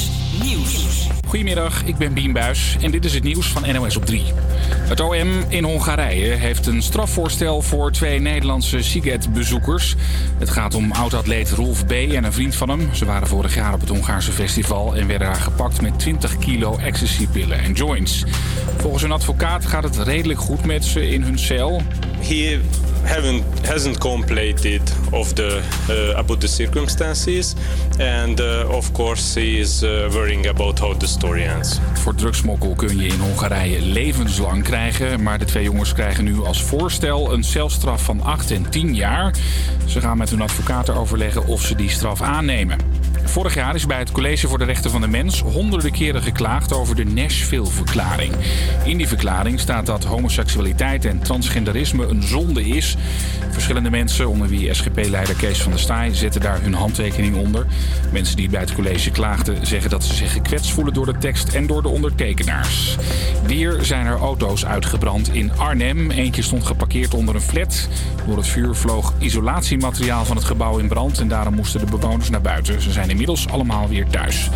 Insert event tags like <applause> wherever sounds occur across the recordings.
Nieuws. Nieuws. Goedemiddag, ik ben Bien Buis en dit is het nieuws van NOS op 3. Het OM in Hongarije heeft een strafvoorstel voor twee Nederlandse Siget-bezoekers. Het gaat om oud-atleet Rolf B. en een vriend van hem. Ze waren vorig jaar op het Hongaarse festival en werden daar gepakt met 20 kilo ecstasy-pillen en joints. Volgens hun advocaat gaat het redelijk goed met ze in hun cel. He haven't hasn't complained of the uh, about the circumstances, and uh, of course he is uh, Voor drugsmokkel kun je in Hongarije levenslang krijgen. Maar de twee jongens krijgen nu als voorstel een celstraf van 8 en 10 jaar. Ze gaan met hun advocaten overleggen of ze die straf aannemen. Vorig jaar is bij het College voor de Rechten van de Mens honderden keren geklaagd over de Nashville-verklaring. In die verklaring staat dat homoseksualiteit en transgenderisme een zonde is. Verschillende mensen, onder wie SGP-leider Kees van der Staaij, zetten daar hun handtekening onder. Mensen die bij het college klaagden zeggen dat ze zich gekwetst voelen door de tekst en door de ondertekenaars. Weer zijn er auto's uitgebrand in Arnhem. Eentje stond geparkeerd onder een flat. Door het vuur vloog isolatiemateriaal van het gebouw in brand en daarom moesten de bewoners naar buiten. Ze zijn inmiddels allemaal weer thuis.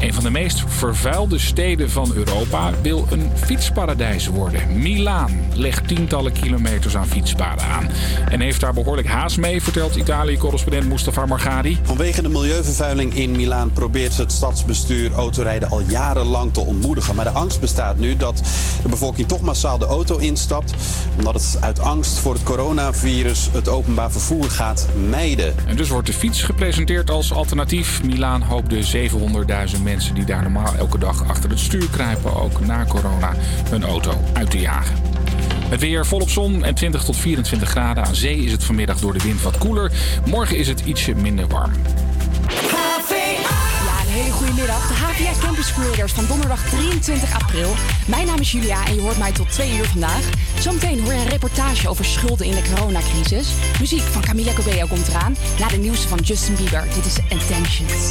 Een van de meest vervuilde steden van Europa wil een fietsparadijs worden. Milaan legt tientallen kilometers aan fietspaden aan. En heeft daar behoorlijk haast mee, vertelt Italië-correspondent Mustafa Margadi. Vanwege de milieuvervuiling in Milaan probeert het stadsbestuur autorijden al jarenlang te ontmoedigen. Maar de angst bestaat nu dat de bevolking toch massaal de auto instapt. Omdat het uit angst voor het coronavirus het openbaar vervoer gaat mijden. En dus wordt de fiets gepresenteerd als alternatief. Milaan hoopt de 700.000 mensen die daar normaal elke dag achter het stuur kruipen, ook na corona, hun auto uit te jagen. Het weer volop zon en 20 tot 24 graden. Aan zee is het vanmiddag door de wind wat koeler. Morgen is het ietsje minder warm. Hele goede middag. De HVA Campus Creators van donderdag 23 april. Mijn naam is Julia en je hoort mij tot 2 uur vandaag. Zometeen hoor je een reportage over schulden in de coronacrisis. Muziek van Camila Cabello komt eraan. Na de nieuwste van Justin Bieber. Dit is Intentions.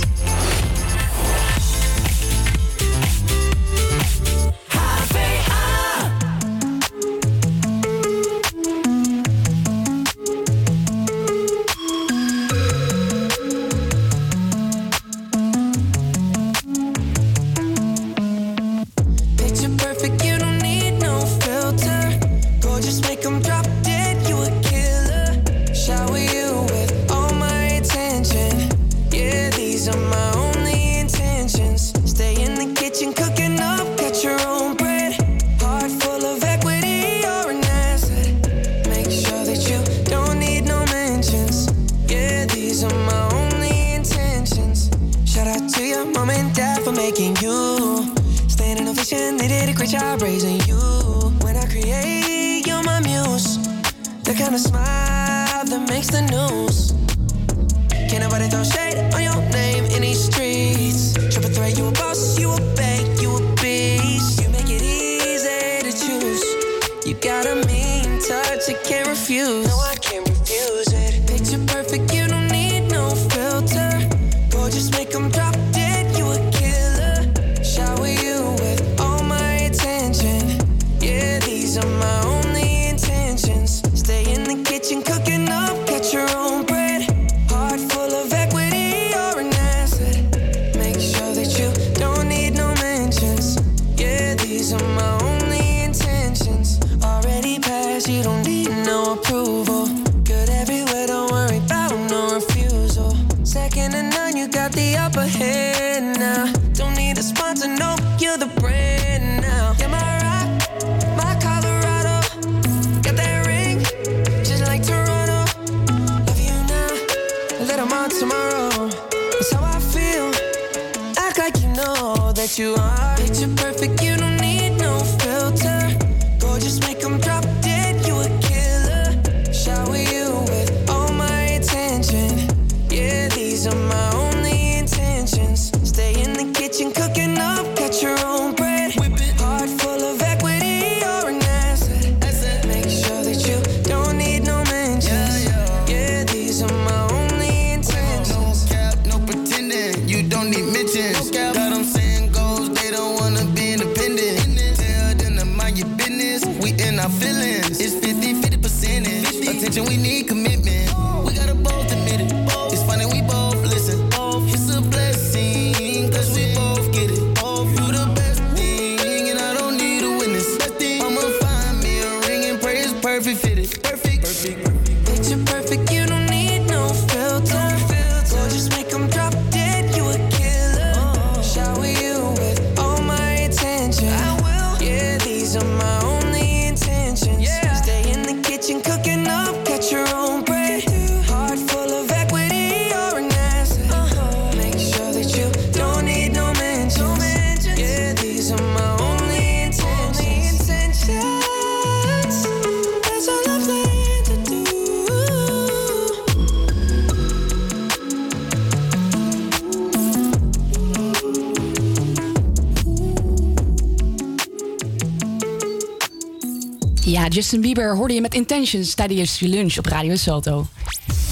Bieber hoorde je met Intentions tijdens je lunch op Radio Salto.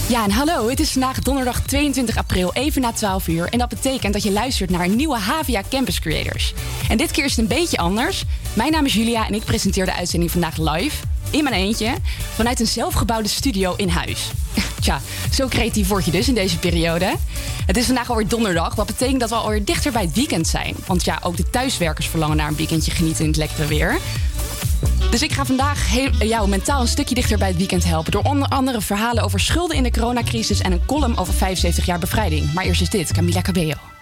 Ja, en hallo, het is vandaag donderdag 22 april, even na 12 uur. En dat betekent dat je luistert naar een nieuwe Havia Campus Creators. En dit keer is het een beetje anders. Mijn naam is Julia en ik presenteer de uitzending vandaag live, in mijn eentje, vanuit een zelfgebouwde studio in huis. <laughs> Tja, zo creatief word je dus in deze periode. Het is vandaag alweer donderdag, wat betekent dat we alweer dichter bij het weekend zijn. Want ja, ook de thuiswerkers verlangen naar een weekendje genieten in het lekkere weer. Dus ik ga vandaag jou mentaal een stukje dichter bij het weekend helpen. Door onder andere verhalen over schulden in de coronacrisis en een column over 75 jaar bevrijding. Maar eerst is dit, Camila Cabello.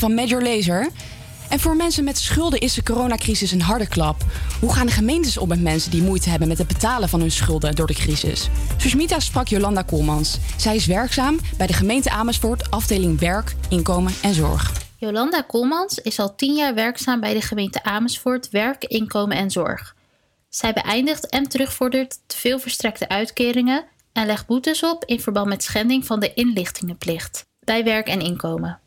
Van Major Lazer. En voor mensen met schulden is de coronacrisis een harde klap. Hoe gaan de gemeentes om met mensen die moeite hebben met het betalen van hun schulden door de crisis? Susmita sprak Jolanda Koolmans. Zij is werkzaam bij de gemeente Amersfoort, afdeling werk, inkomen en zorg. Jolanda Koolmans is al tien jaar werkzaam bij de gemeente Amersfoort Werk, Inkomen en Zorg. Zij beëindigt en terugvordert te veel verstrekte uitkeringen en legt boetes op in verband met schending van de inlichtingenplicht bij werk en inkomen.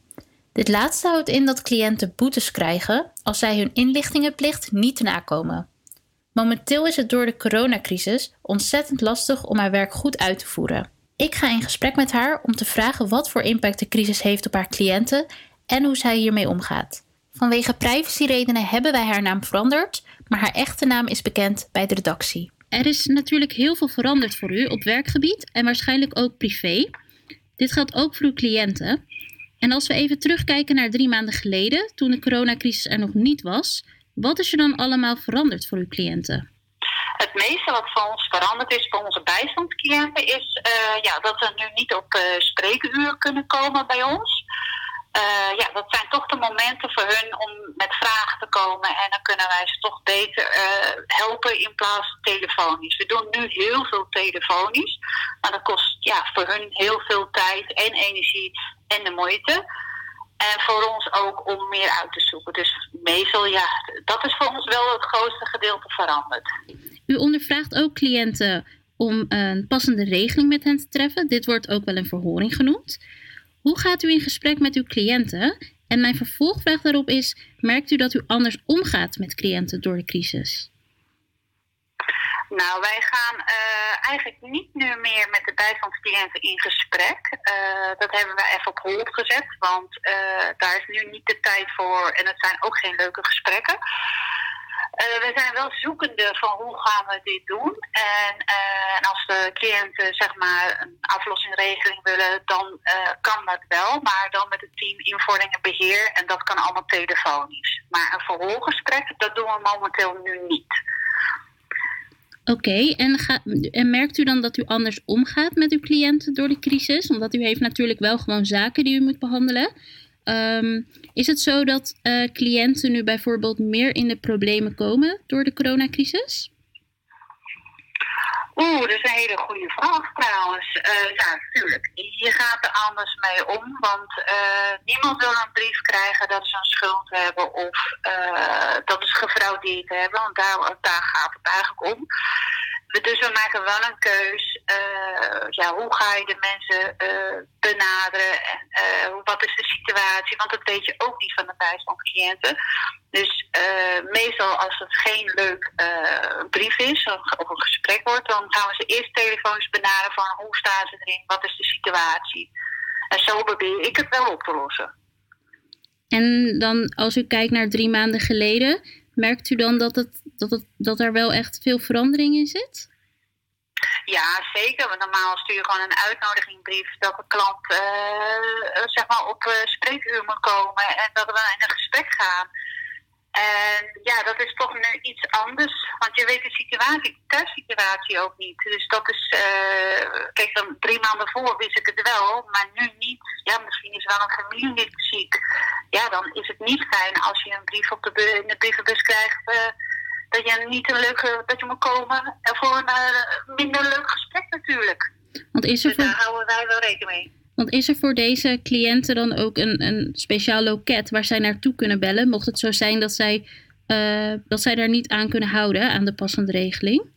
Dit laatste houdt in dat cliënten boetes krijgen als zij hun inlichtingenplicht niet nakomen. Momenteel is het door de coronacrisis ontzettend lastig om haar werk goed uit te voeren. Ik ga in gesprek met haar om te vragen wat voor impact de crisis heeft op haar cliënten en hoe zij hiermee omgaat. Vanwege privacyredenen hebben wij haar naam veranderd, maar haar echte naam is bekend bij de redactie. Er is natuurlijk heel veel veranderd voor u op werkgebied en waarschijnlijk ook privé. Dit geldt ook voor uw cliënten. En als we even terugkijken naar drie maanden geleden, toen de coronacrisis er nog niet was, wat is er dan allemaal veranderd voor uw cliënten? Het meeste wat voor ons veranderd is voor onze bijstandscliënten is eh, ja, dat ze nu niet op uh, spreekuur kunnen komen bij ons. Uh, ja, dat zijn toch de momenten voor hun om met vragen te komen en dan kunnen wij ze toch beter helpen in plaats van telefonisch. We doen nu heel veel telefonisch, maar dat kost ja, voor hun heel veel tijd en energie en de moeite. En voor ons ook om meer uit te zoeken. Dus meestal, ja, dat is voor ons wel het grootste gedeelte veranderd. U ondervraagt ook cliënten om een passende regeling met hen te treffen. Dit wordt ook wel een verhoring genoemd. Hoe gaat u in gesprek met uw cliënten? En mijn vervolgvraag daarop is: merkt u dat u anders omgaat met cliënten door de crisis? Nou, wij gaan uh, eigenlijk niet nu meer met de bijstandscliënten in gesprek. Uh, dat hebben we even op hold gezet, want uh, daar is nu niet de tijd voor en het zijn ook geen leuke gesprekken. We zijn wel zoekende van hoe gaan we dit doen. En, en als de cliënten zeg maar een aflossingregeling willen, dan kan dat wel. Maar dan met het team invordering en beheer en dat kan allemaal telefonisch. Maar een vervolggesprek, dat doen we momenteel nu niet. Oké, en, en merkt u dan dat u anders omgaat met uw cliënten door de crisis? Omdat u heeft natuurlijk wel gewoon zaken die u moet behandelen. Um, is het zo dat uh, cliënten nu bijvoorbeeld meer in de problemen komen door de coronacrisis? Oeh, dat is een hele goede vraag trouwens. Uh, ja, natuurlijk. Je gaat er anders mee om, want uh, niemand wil een brief krijgen dat ze een schuld hebben of dat ze gefraudeerd hebben, want daar, daar gaat het eigenlijk om. Dus we maken wel een keus. ja, hoe ga je de mensen benaderen en wat is de situatie? Want dat weet je ook niet van de bijstandscliënten. Dus uh, meestal als het geen leuk brief is of, een gesprek wordt, dan gaan we ze eerst telefonisch benaderen van hoe staan ze erin, wat is de situatie. En zo probeer ik het wel op te lossen. En dan als u kijkt naar drie maanden geleden, merkt u dan dat, het, dat, het, dat er wel echt veel verandering in zit? Ja, zeker. Want normaal stuur je gewoon een uitnodigingbrief dat de klant uh, zeg maar op spreekuur moet komen en dat we in een gesprek gaan. En ja, dat is toch nu iets anders. Want je weet de situatie, de thuissituatie ook niet. Dus dat is, uh, kijk, dan drie maanden voor wist ik het wel, maar nu niet. Ja, misschien is wel een familielid ziek. Ja, dan is het niet fijn als je een brief op de, in de brievenbus krijgt. Uh, dat je niet een leuke, dat je moet komen voor een uh, minder leuk gesprek natuurlijk. Want is er dus daar houden wij wel rekening mee. Want is er voor deze cliënten dan ook een, een speciaal loket waar zij naartoe kunnen bellen? Mocht het zo zijn dat zij eh, dat zij daar niet aan kunnen houden, aan de passende regeling?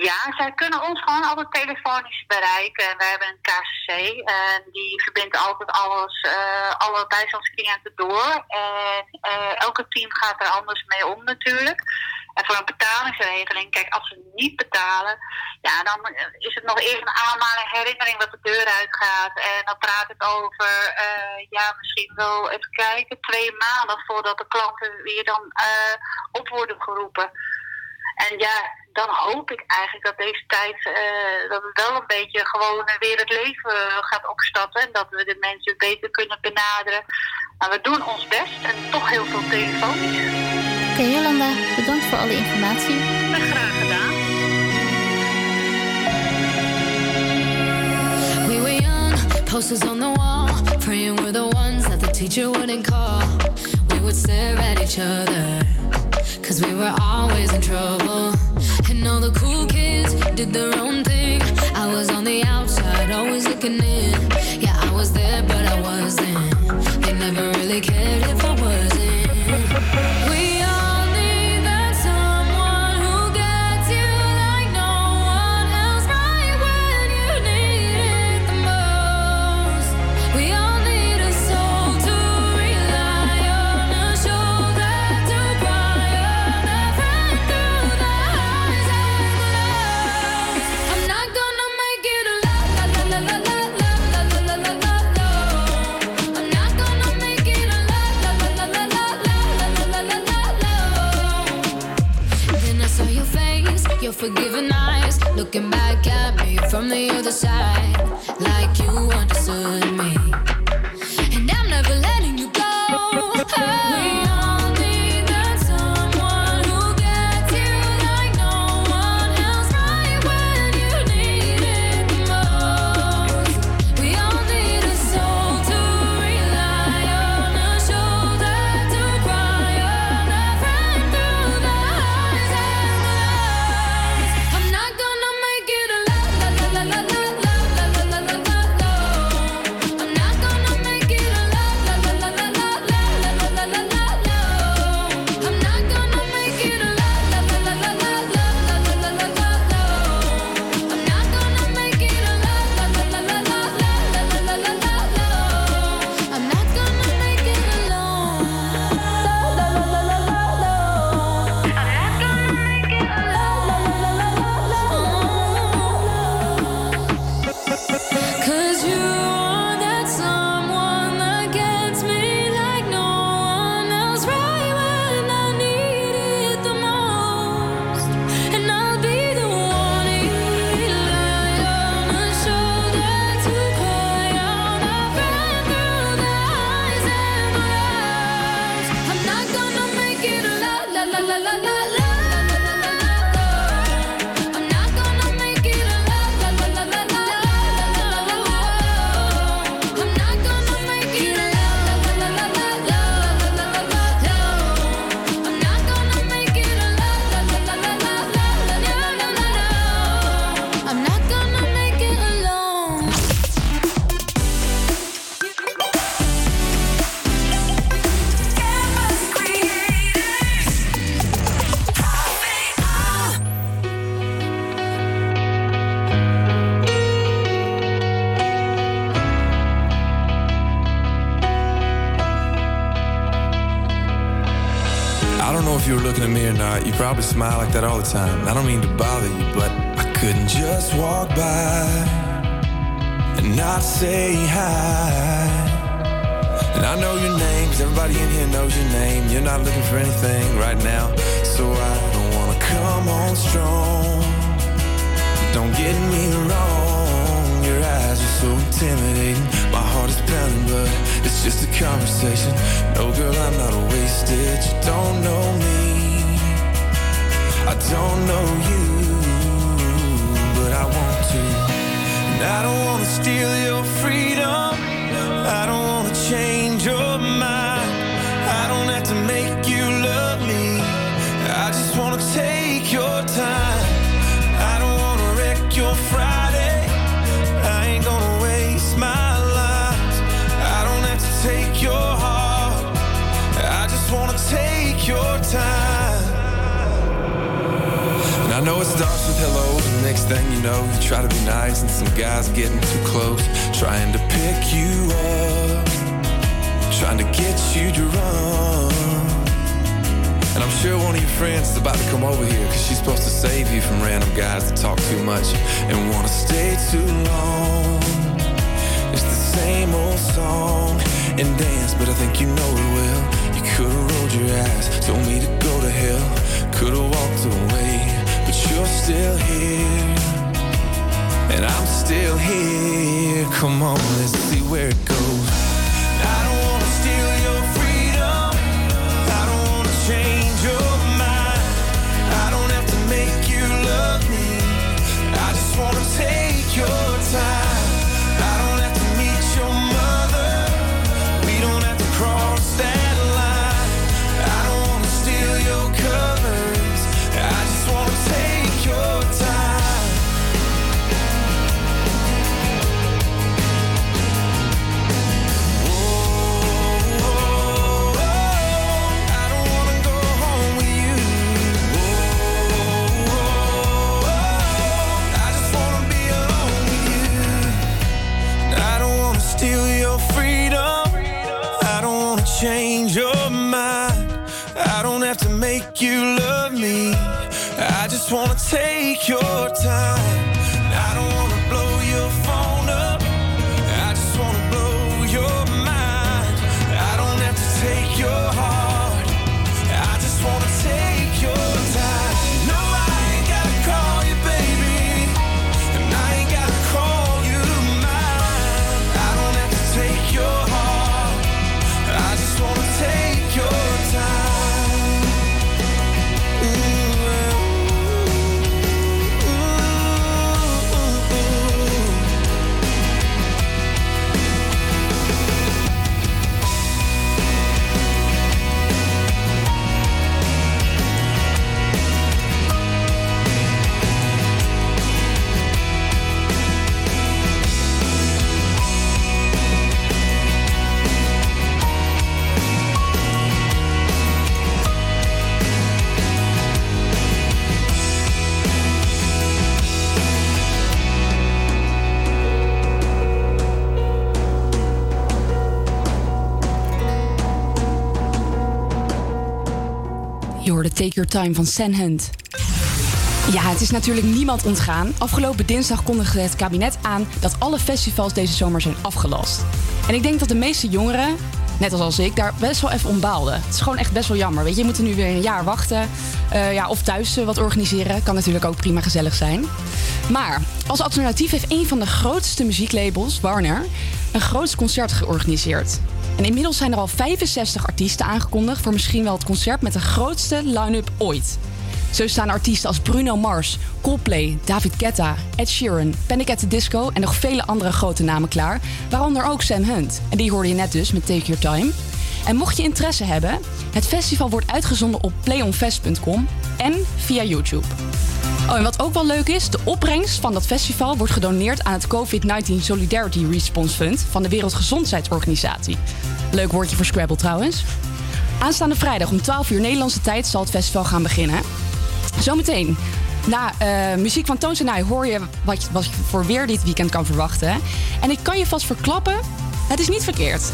Ja, zij kunnen ons gewoon altijd telefonisch bereiken. En wij hebben een KCC en die verbindt altijd alles, uh, alle bijstandscliënten door. En uh, elke team gaat er anders mee om natuurlijk. En voor een betalingsregeling, kijk, als ze niet betalen, ja, dan is het nog eerst een aanmaling, herinnering wat de deur uitgaat. En dan praat het over, uh, ja, misschien wel even kijken, twee maanden voordat de klanten weer dan op worden geroepen. En ja, dan hoop ik eigenlijk dat deze tijd uh, dat het wel een beetje gewoon weer het leven gaat opstarten. En dat we de mensen beter kunnen benaderen. Maar we doen ons best en toch heel veel telefonisch. Oké, okay, Jolanda, bedankt voor alle informatie. Graag gedaan. We were young, posters on the wall, praying we're the ones that the teacher wouldn't call. We would stare at each other. Cause we were always in trouble. And all the cool kids did their own thing. I was on the outside, always looking in. Yeah, I was there, but I wasn't. They never really cared if I wasn't. We forgiving eyes, looking back at me from the other side, smile like that and dance, but I think you know it well. You could've rolled your eyes, told me to go to hell, could've walked away, but you're still here. And I'm still here. Come on, let's see where it goes. Just wanna take your time. Take Your Time van San Hunt. Ja, het is natuurlijk niemand ontgaan. Afgelopen dinsdag kondigde het kabinet aan dat alle festivals deze zomer zijn afgelast. En ik denk dat de meeste jongeren, net als als ik, daar best wel even om baalden. Het is gewoon echt best wel jammer. Weet je, je moet er nu weer een jaar wachten. Eh, ja, of thuis eh, wat organiseren. Kan natuurlijk ook prima gezellig zijn. Maar als alternatief heeft een van de grootste muzieklabels, Warner, een groot concert georganiseerd. En inmiddels zijn er al 65 artiesten aangekondigd voor misschien wel het concert met de grootste line-up ooit. Zo staan artiesten als Bruno Mars, Coldplay, David Guetta, Ed Sheeran, Panic at the Disco en nog vele andere grote namen klaar, waaronder ook Sam Hunt. En die hoorde je net dus met Take Your Time. En mocht je interesse hebben, het festival wordt uitgezonden op playonfest.com en via YouTube. Oh, en wat ook wel leuk is, de opbrengst van dat festival wordt gedoneerd aan het COVID-19 Solidarity Response Fund van de Wereldgezondheidsorganisatie. Leuk woordje voor Scrabble trouwens. Aanstaande vrijdag om 12 uur Nederlandse tijd zal het festival gaan beginnen. Zometeen. Na eh, muziek van Toons en I hoor je wat je voor weer dit weekend kan verwachten. En ik kan je vast verklappen, het is niet verkeerd.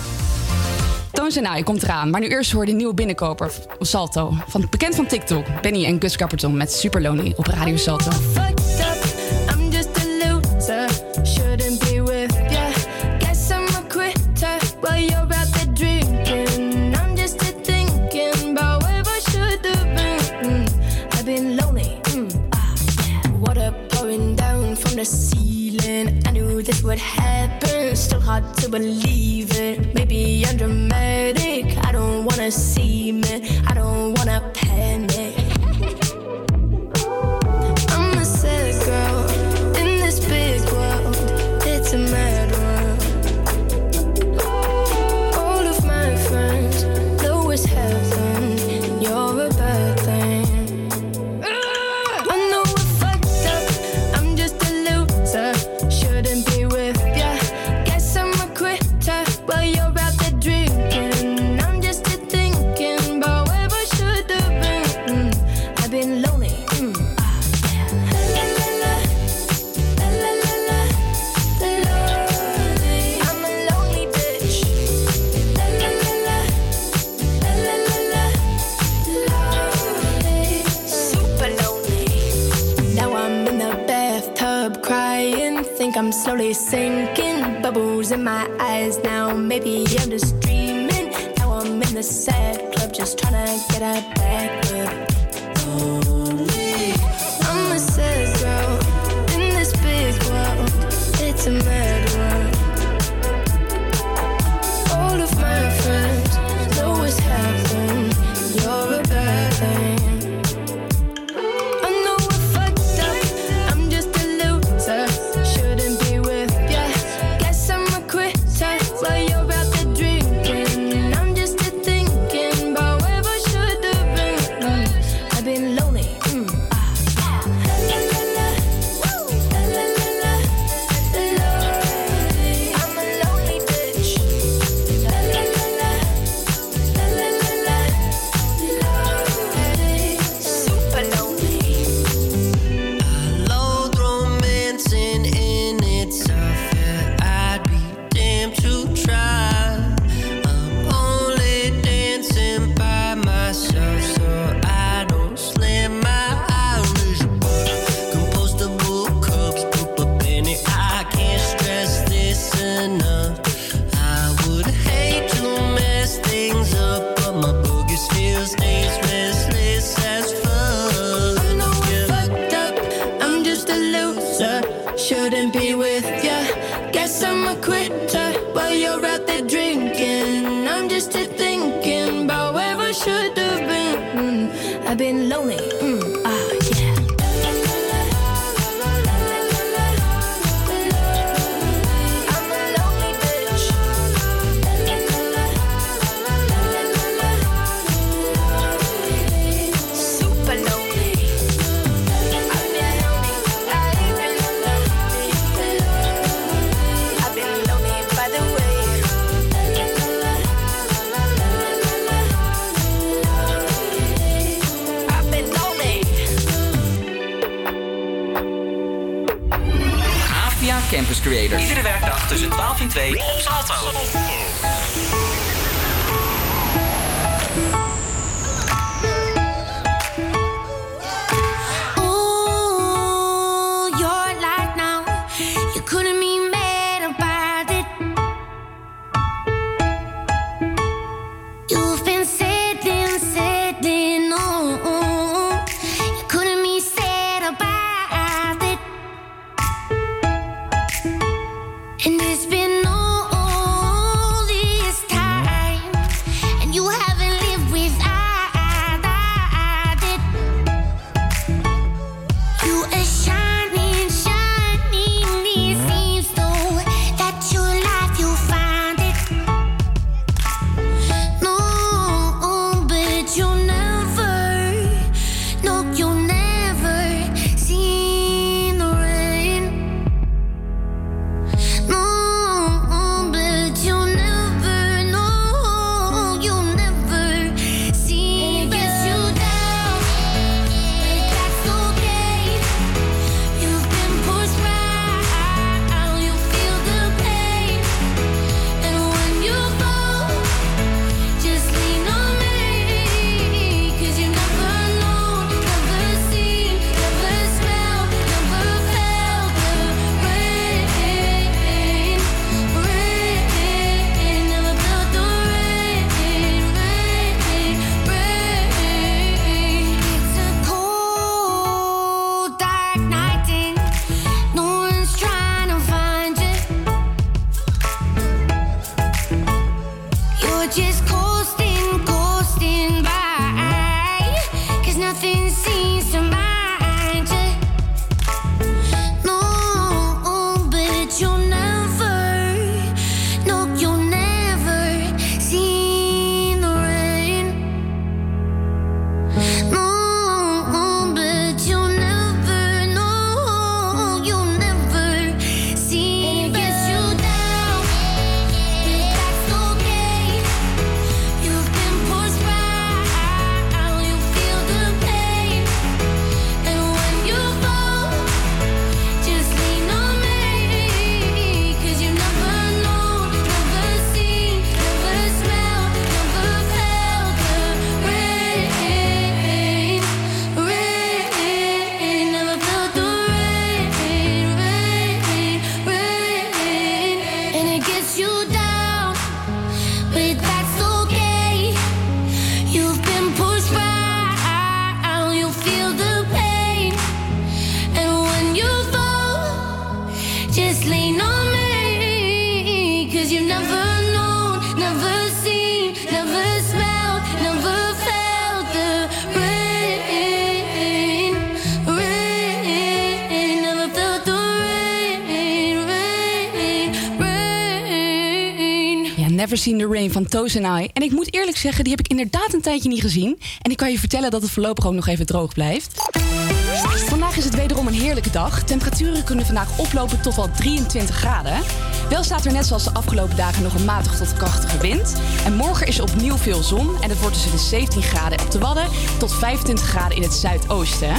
Toons en I komt eraan, maar nu eerst hoor je de nieuwe binnenkoper Salto. Van, bekend van TikTok, Benny en Gus Caperton met Super Lonely op Radio Salto. fucked up. I'm just a loser. Shouldn't be with ya. Guess I'm a quitter while you're out there drinking. I'm just a thinking about where I should have hard to believe it. Maybe I'm dramatic. I don't wanna see me. I don't wanna panic. sinking, bubbles in my eyes now. Maybe I'm just dreaming. Now I'm in the sad club, just trying to get up. Van Toes en I. En ik moet eerlijk zeggen, die heb ik inderdaad een tijdje niet gezien. En ik kan je vertellen dat het voorlopig ook nog even droog blijft. Vandaag is het wederom een heerlijke dag. Temperaturen kunnen vandaag oplopen tot wel 23 graden. Wel staat er net zoals de afgelopen dagen nog een matig tot krachtige wind. En morgen is er opnieuw veel zon. En het wordt tussen de 17 graden op de Wadden tot 25 graden in het zuidoosten.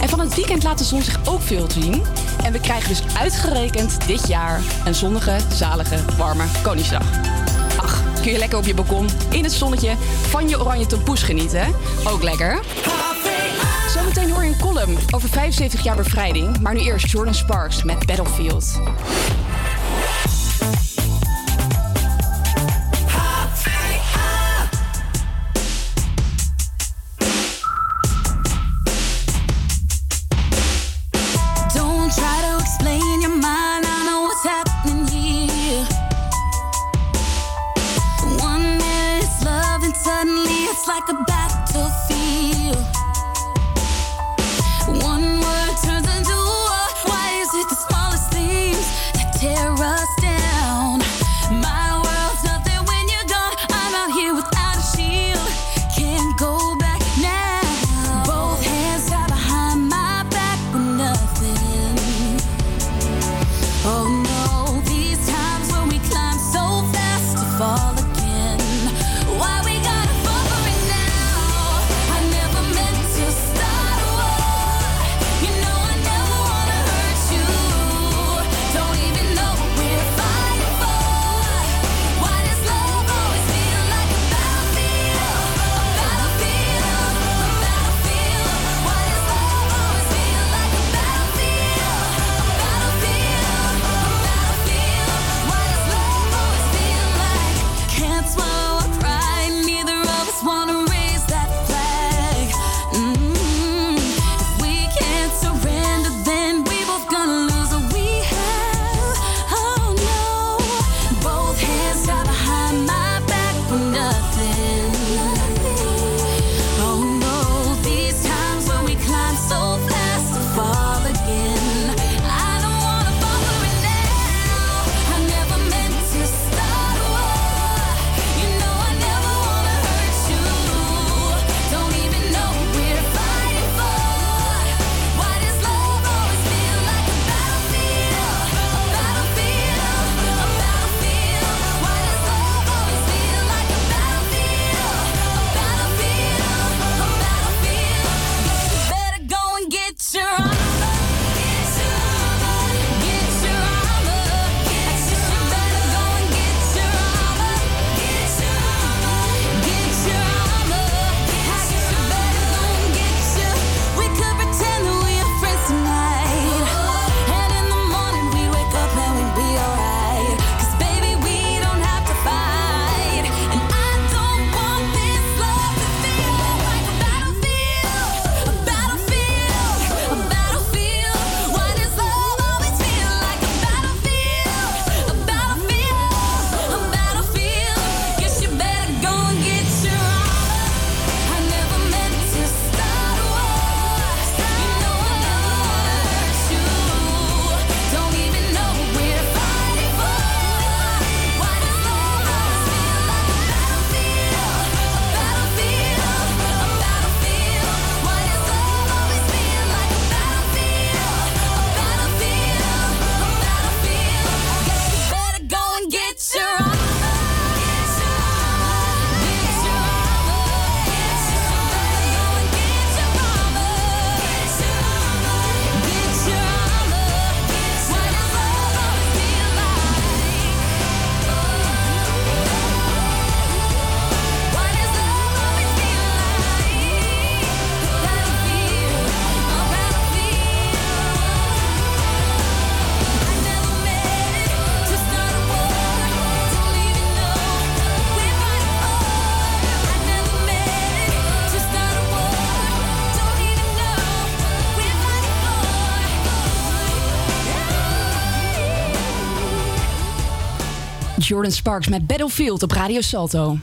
En van het weekend laat de zon zich ook veel zien. En we krijgen dus uitgerekend dit jaar een zonnige, zalige, warme Koningsdag. Kun je lekker op je balkon in het zonnetje van je oranje tompoes genieten. Ook lekker. Zometeen hoor je een column over 75 jaar bevrijding. Maar nu eerst Jordan Sparks met Battlefield. Jordan Sparks met Battlefield op Radio Salto.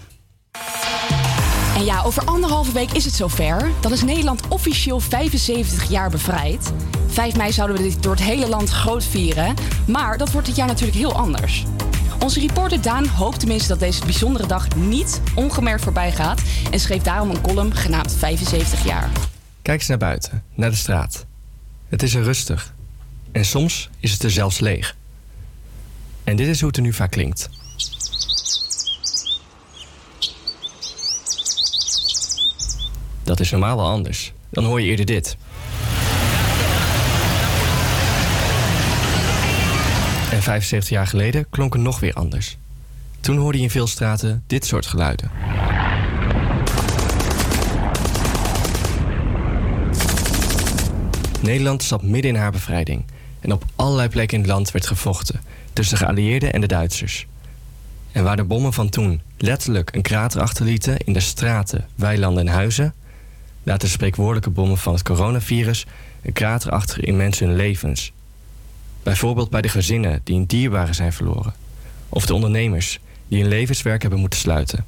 En ja, over anderhalve week is het zover. Dan is Nederland officieel 75 jaar bevrijd. 5 mei zouden we dit door het hele land groot vieren. Maar dat wordt dit jaar natuurlijk heel anders. Onze reporter Daan hoopt tenminste dat deze bijzondere dag niet ongemerkt voorbij gaat. En schreef daarom een column genaamd 75 jaar. Kijk eens naar buiten, naar de straat. Het is er rustig. En soms is het er zelfs leeg. En dit is hoe het er nu vaak klinkt. Dat is normaal wel anders. Dan hoor je eerder dit. En 75 jaar geleden klonk het nog weer anders. Toen hoorde je in veel straten dit soort geluiden. Nederland zat midden in haar bevrijding. En op allerlei plekken in het land werd gevochten tussen de geallieerden en de Duitsers. En waar de bommen van toen letterlijk een krater achterlieten in de straten, weilanden en huizen, laten de spreekwoordelijke bommen van het coronavirus een krater achter in mensen hun levens. Bijvoorbeeld bij de gezinnen die een dierbare zijn verloren, of de ondernemers die hun levenswerk hebben moeten sluiten.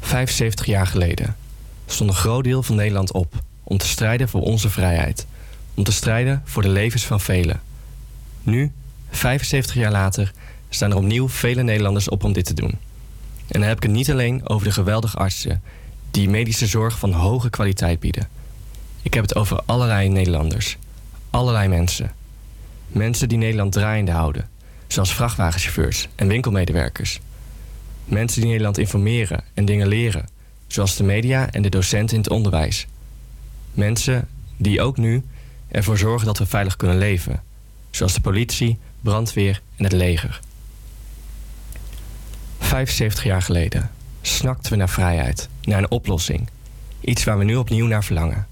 75 jaar geleden stond een groot deel van Nederland op om te strijden voor onze vrijheid, om te strijden voor de levens van velen. Nu, 75 jaar later, staan er opnieuw vele Nederlanders op om dit te doen. En dan heb ik het niet alleen over de geweldige artsen die medische zorg van hoge kwaliteit bieden. Ik heb het over allerlei Nederlanders, allerlei mensen. Mensen die Nederland draaiende houden, zoals vrachtwagenchauffeurs en winkelmedewerkers. Mensen die Nederland informeren en dingen leren, zoals de media en de docenten in het onderwijs. Mensen die ook nu ervoor zorgen dat we veilig kunnen leven, zoals de politie, brandweer en het leger. 75 jaar geleden snakten we naar vrijheid, naar een oplossing. Iets waar we nu opnieuw naar verlangen.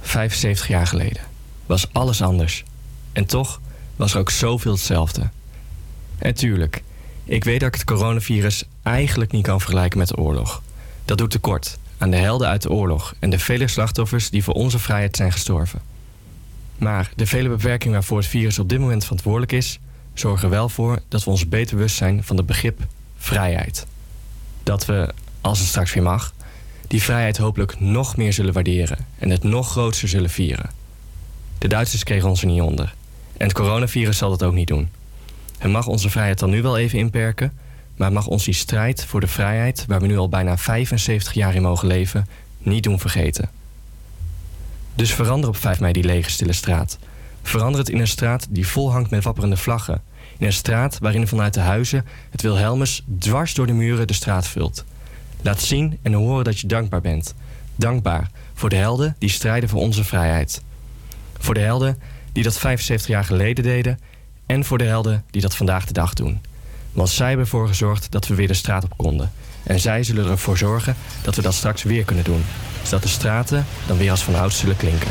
75 jaar geleden was alles anders. En toch was er ook zoveel hetzelfde. En tuurlijk, ik weet dat ik het coronavirus eigenlijk niet kan vergelijken met de oorlog. Dat doet tekort aan de helden uit de oorlog en de vele slachtoffers die voor onze vrijheid zijn gestorven. Maar de vele beperkingen waarvoor het virus op dit moment verantwoordelijk is, zorgen wel voor dat we ons beter bewust zijn van het begrip vrijheid. Dat we, als het straks weer mag, die vrijheid hopelijk nog meer zullen waarderen en het nog groter zullen vieren. De Duitsers kregen ons er niet onder. En het coronavirus zal dat ook niet doen. Het mag onze vrijheid dan nu wel even inperken, maar mag ons die strijd voor de vrijheid, waar we nu al bijna 75 jaar in mogen leven, niet doen vergeten. Dus verander op 5 mei die lege stille straat. Verander het in een straat die vol hangt met wapperende vlaggen. In een straat waarin vanuit de huizen het Wilhelmus dwars door de muren de straat vult. Laat zien en horen dat je dankbaar bent. Dankbaar voor de helden die strijden voor onze vrijheid. Voor de helden die dat 75 jaar geleden deden en voor de helden die dat vandaag de dag doen. Want zij hebben ervoor gezorgd dat we weer de straat op konden. En zij zullen ervoor zorgen dat we dat straks weer kunnen doen. Zodat de straten dan weer als vanouds zullen klinken.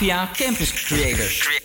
Campus Creators.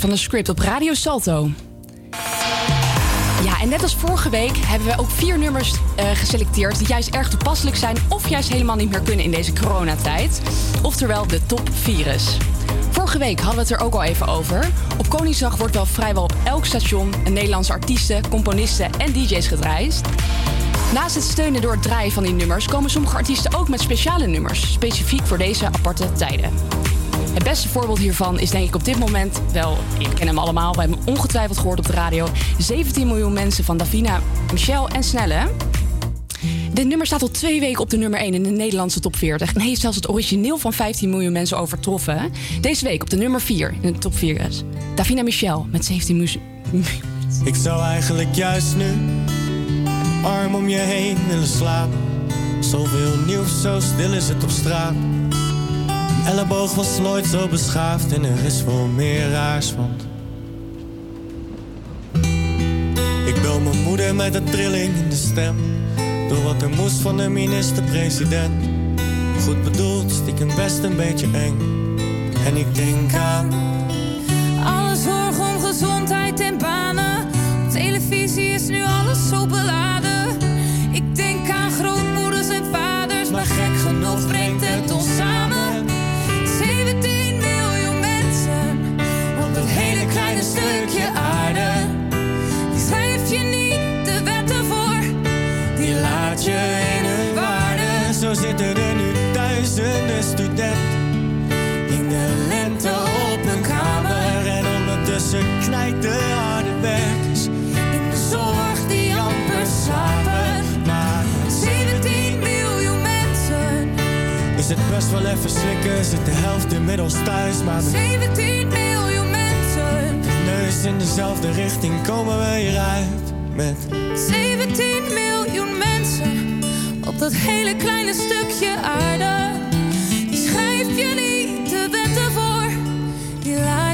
Van de Script op Radio Salto. Ja, en net als vorige week hebben we ook vier nummers eh, geselecteerd die juist erg toepasselijk zijn of juist helemaal niet meer kunnen in deze coronatijd. Oftewel de top virus. Vorige week hadden we het er ook al even over. Op Koningsdag wordt wel vrijwel op elk station een Nederlandse artiesten, componisten en DJ's gedreist. Naast het steunen door het draaien van die nummers komen sommige artiesten ook met speciale nummers, specifiek voor deze aparte tijden. Het beste voorbeeld hiervan is denk ik op dit moment wel, ik ken hem allemaal, we hebben hem ongetwijfeld gehoord op de radio. 17 miljoen mensen van Davina, Michel en Snelle. Dit nummer staat al twee weken op de nummer 1 in de Nederlandse top 40. En heeft zelfs het origineel van 15 miljoen mensen overtroffen. Deze week op de nummer 4 in de top 4 is Davina Michel met 17 miljoen. Ik zou eigenlijk juist nu arm om je heen willen slapen. Zoveel nieuws, zo stil is het op straat elleboog was nooit zo beschaafd en er is veel meer raars, want... Ik bel mijn moeder met een trilling in de stem. Door wat er moest van de minister-president. Goed bedoeld, stiekem best een beetje eng. En ik denk aan... Alle zorg om gezondheid en banen. Op televisie is nu alles zo belangrijk best wel even slikken, zit de helft inmiddels thuis. Maar met 17 miljoen mensen. neus in dezelfde richting komen we hieruit. Met 17 miljoen mensen op dat hele kleine stukje aarde. Die schrijf je niet de wetten voor, die laat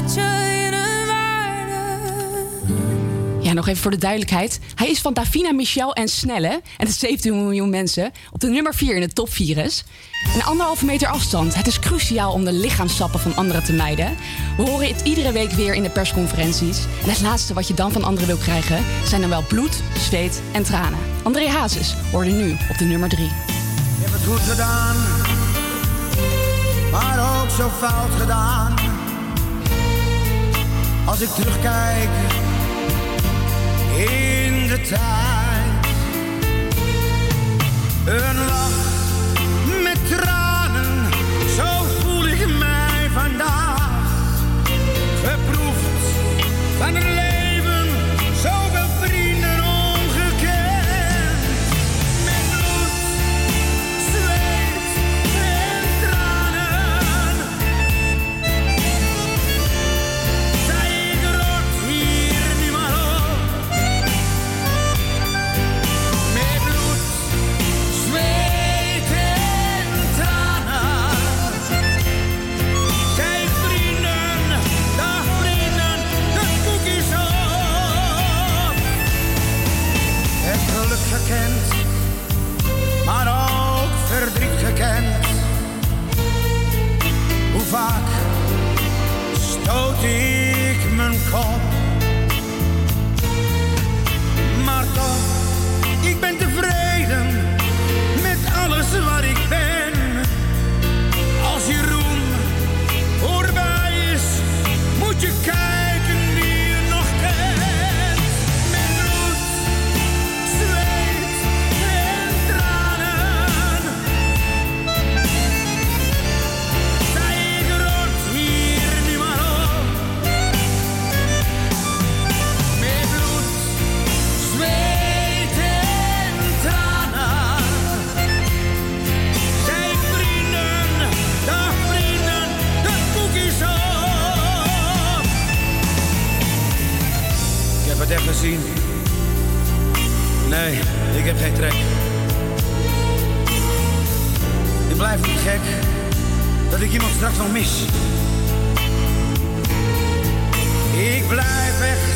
Ja, nog even voor de duidelijkheid. Hij is van Davina, Michel en Snelle. En het is 17 miljoen mensen. Op de nummer 4 in de topvirus. Een anderhalve meter afstand. Het is cruciaal om de lichaamsappen van anderen te mijden. We horen het iedere week weer in de persconferenties. En het laatste wat je dan van anderen wil krijgen... zijn dan wel bloed, zweet en tranen. André Hazes hoorde nu op de nummer 3. Ik heb het goed gedaan, maar ook zo fout gedaan. Als ik terugkijk in de tijd, een lach met tranen, zo voel ik mij vandaag. Geproefd van een Nee, ik heb geen trek. Ik blijf niet gek dat ik iemand straks nog mis. Ik blijf echt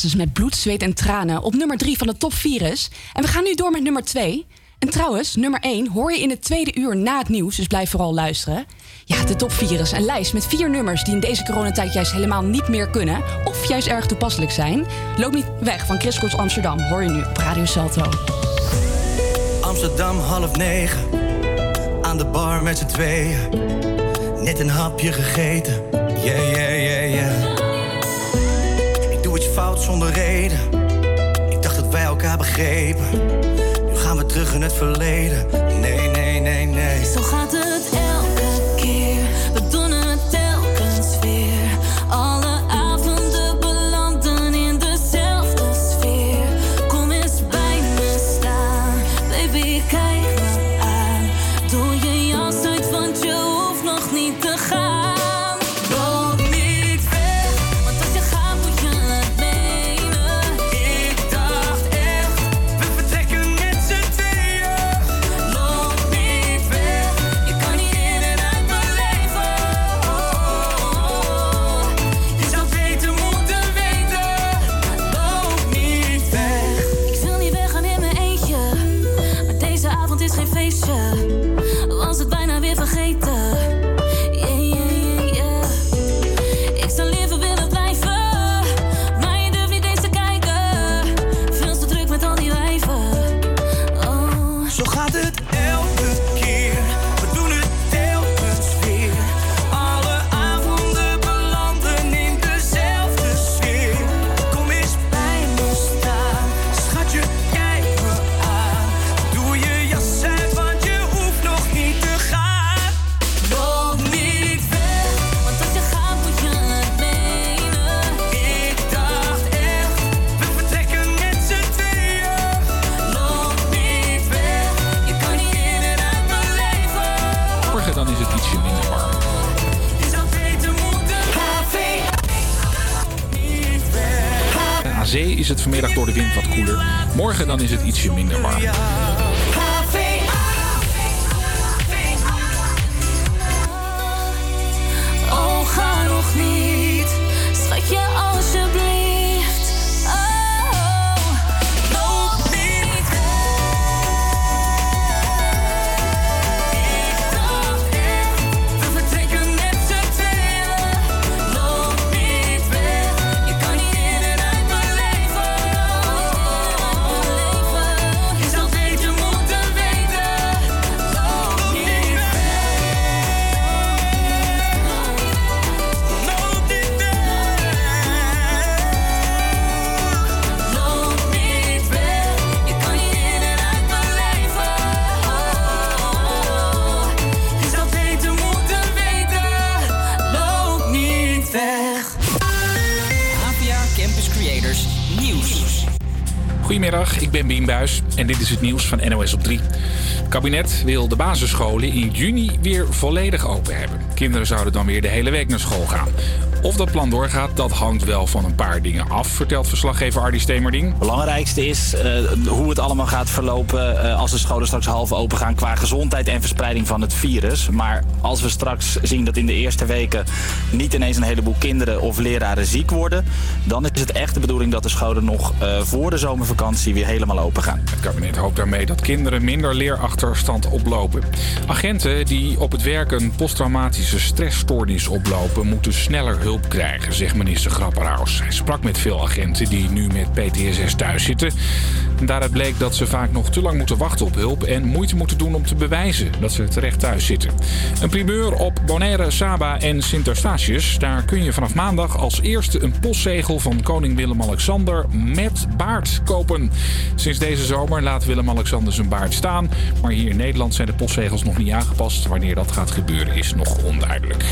Met bloed, zweet en tranen op nummer 3 van de top 4 is. En we gaan nu door met nummer 2. En trouwens, nummer 1 hoor je in het tweede uur na het nieuws, dus blijf vooral luisteren. Ja, de top 4 is een lijst met vier nummers die in deze coronatijd juist helemaal niet meer kunnen. Of juist erg toepasselijk zijn. Loop niet weg van Chris Amsterdam, hoor je nu op Radio Salto. Amsterdam half negen, aan de bar met z'n tweeën. Net een hapje gegeten, yeah, yeah, yeah, yeah. Reden, ik dacht dat wij elkaar begrepen. Nu gaan we terug in het verleden, nee, nee, nee, nee. Zo gaat het vanmiddag door de wind wat koeler. Morgen dan is het ietsje minder warm. Goedemiddag, ik ben Bien Buis en dit is het nieuws van NOS op 3. Het kabinet wil de basisscholen in juni weer volledig open hebben. Kinderen zouden dan weer de hele week naar school gaan. Of dat plan doorgaat, dat hangt wel van een paar dingen af, vertelt verslaggever Ardi Stemerding. Het belangrijkste is eh, hoe het allemaal gaat verlopen eh, als de scholen straks half open gaan qua gezondheid en verspreiding van het virus. Maar als we straks zien dat in de eerste weken niet ineens een heleboel kinderen of leraren ziek worden, dan is het echt de bedoeling dat de scholen nog eh, voor de zomervakantie weer helemaal open gaan. Het kabinet hoopt daarmee dat kinderen minder leerachterstand oplopen. Agenten die op het werk een posttraumatische stressstoornis oplopen, moeten sneller hulp krijgen, zegt minister Grapperhaus. Hij sprak met veel agenten die nu met PTSS thuis zitten. En daaruit bleek dat ze vaak nog te lang moeten wachten op hulp en moeite moeten doen om te bewijzen dat ze terecht thuis zitten. Een primeur op Bonaire, Saba en Sint Eustatius. Daar kun je vanaf maandag als eerste een postzegel van koning Willem-Alexander met baard kopen. Sinds deze zomer laat Willem-Alexander zijn baard staan. Maar hier in Nederland zijn de postzegels nog niet aangepast. Wanneer dat gaat gebeuren is nog onduidelijk.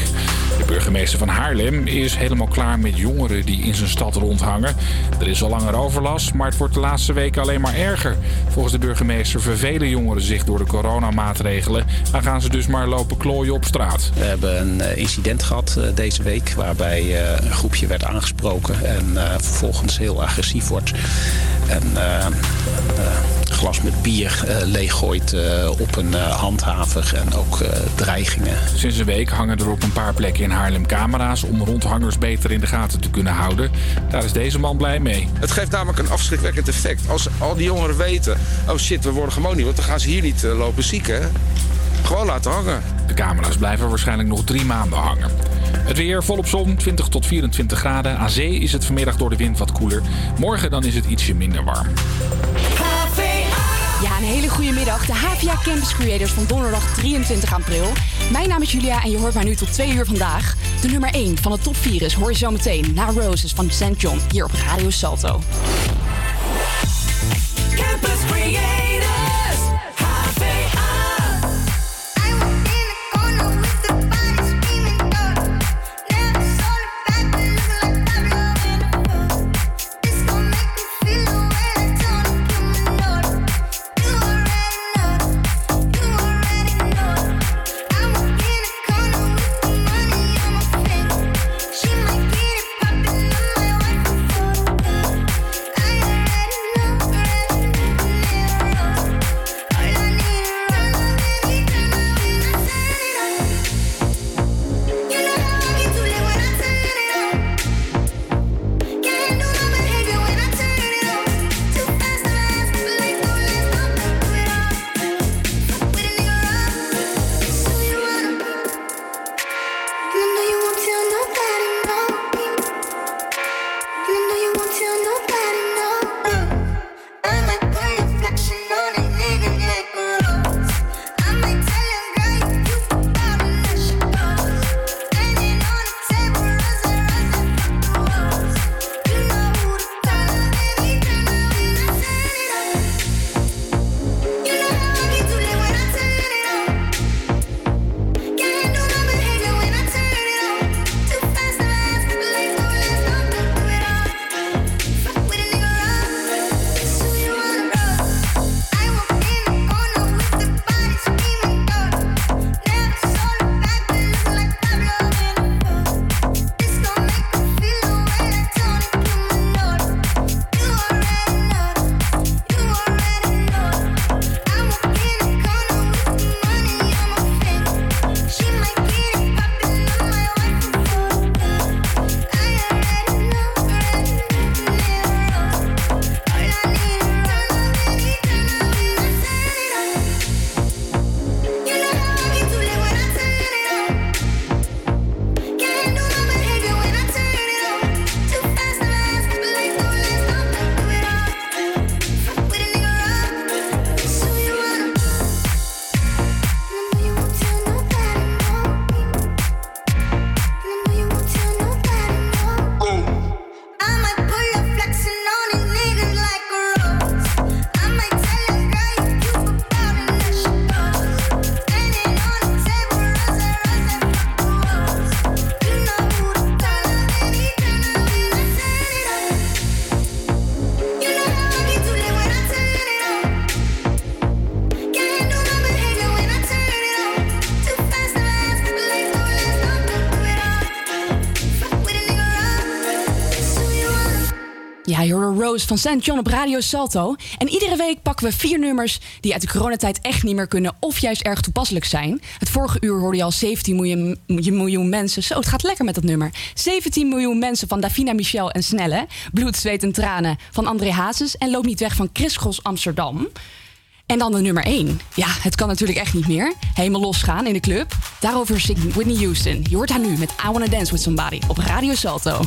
De burgemeester van Haarlem is helemaal klaar met jongeren die in zijn stad rondhangen. Er is al langer overlast, maar het wordt de laatste weken alleen maar erger. Volgens de burgemeester vervelen jongeren zich door de coronamaatregelen. Dan gaan ze dus maar lopen klooien op straat. We hebben een eh, incident gehad eh, deze week waarbij eh, een groepje werd aangesproken en vervolgens heel agressief wordt. en glas met bier eh, leeggooit eh, op een eh, handhaver en ook eh, dreigingen. Sinds een week hangen er op een paar plekken in Haarlem camera's om rondhangers beter in de gaten te kunnen houden. Daar is deze man blij mee. Het geeft namelijk een afschrikwekkend effect. Als al die jongeren weten, oh shit, we worden gewoon niet, want dan gaan ze hier niet lopen zieken. Gewoon laten hangen. De camera's blijven waarschijnlijk nog drie maanden hangen. Het weer volop zon, 20 tot 24 graden. Aan zee is het vanmiddag door de wind wat koeler. Morgen dan is het ietsje minder warm. Ja, een hele goede middag. De HVA Campus Creators van donderdag 23 april. Mijn naam is Julia en je hoort mij nu tot 2 uur vandaag. De nummer 1 van de top 4 is hoor je zo meteen na Roses van St. John hier op Radio Salto. Campus Creators, van St. John op Radio Salto. En iedere week pakken we vier nummers die uit de coronatijd echt niet meer kunnen of juist erg toepasselijk zijn. Het vorige uur hoorde je al 17 miljoen, mensen. Zo, het gaat lekker met dat nummer. 17 miljoen mensen van Davina Michel en Snelle. Bloed, zweet en tranen van André Hazes. En Loop niet weg van Chris Gros Amsterdam. En dan de nummer 1. Ja, het kan natuurlijk echt niet meer. Helemaal losgaan in de club. Daarover zingt Whitney Houston. Je hoort haar nu met I Wanna Dance With Somebody op Radio Salto.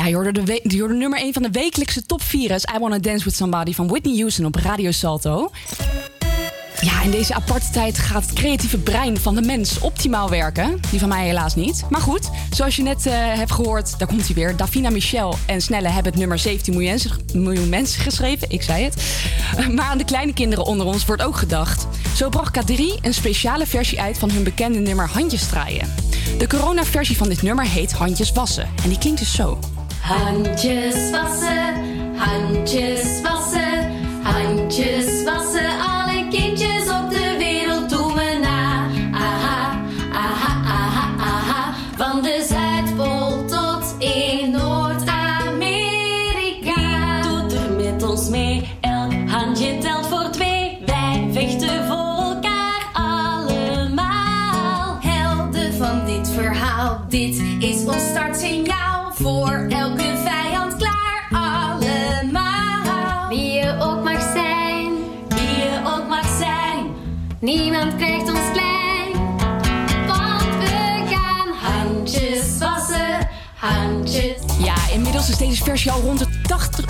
Ja, je hoorde, de je hoorde nummer 1 van de wekelijkse top 4 is I Wanna Dance With Somebody van Whitney Houston op Radio Salto. Ja, in deze aparte tijd gaat het creatieve brein van de mens optimaal werken. Die van mij helaas niet. Maar goed, zoals je net eh, hebt gehoord, daar komt hij weer. Davina Michel en Snelle hebben het nummer 17 miljoen, miljoen mensen geschreven. Ik zei het. Eh, Maar aan de kleine kinderen onder ons wordt ook gedacht. Zo bracht K3 een speciale versie uit van hun bekende nummer Handjes draaien. De corona-versie van dit nummer heet Handjes wassen. En die klinkt dus zo. Handjes wassen, handjes wassen, inmiddels is deze versie al rond de 80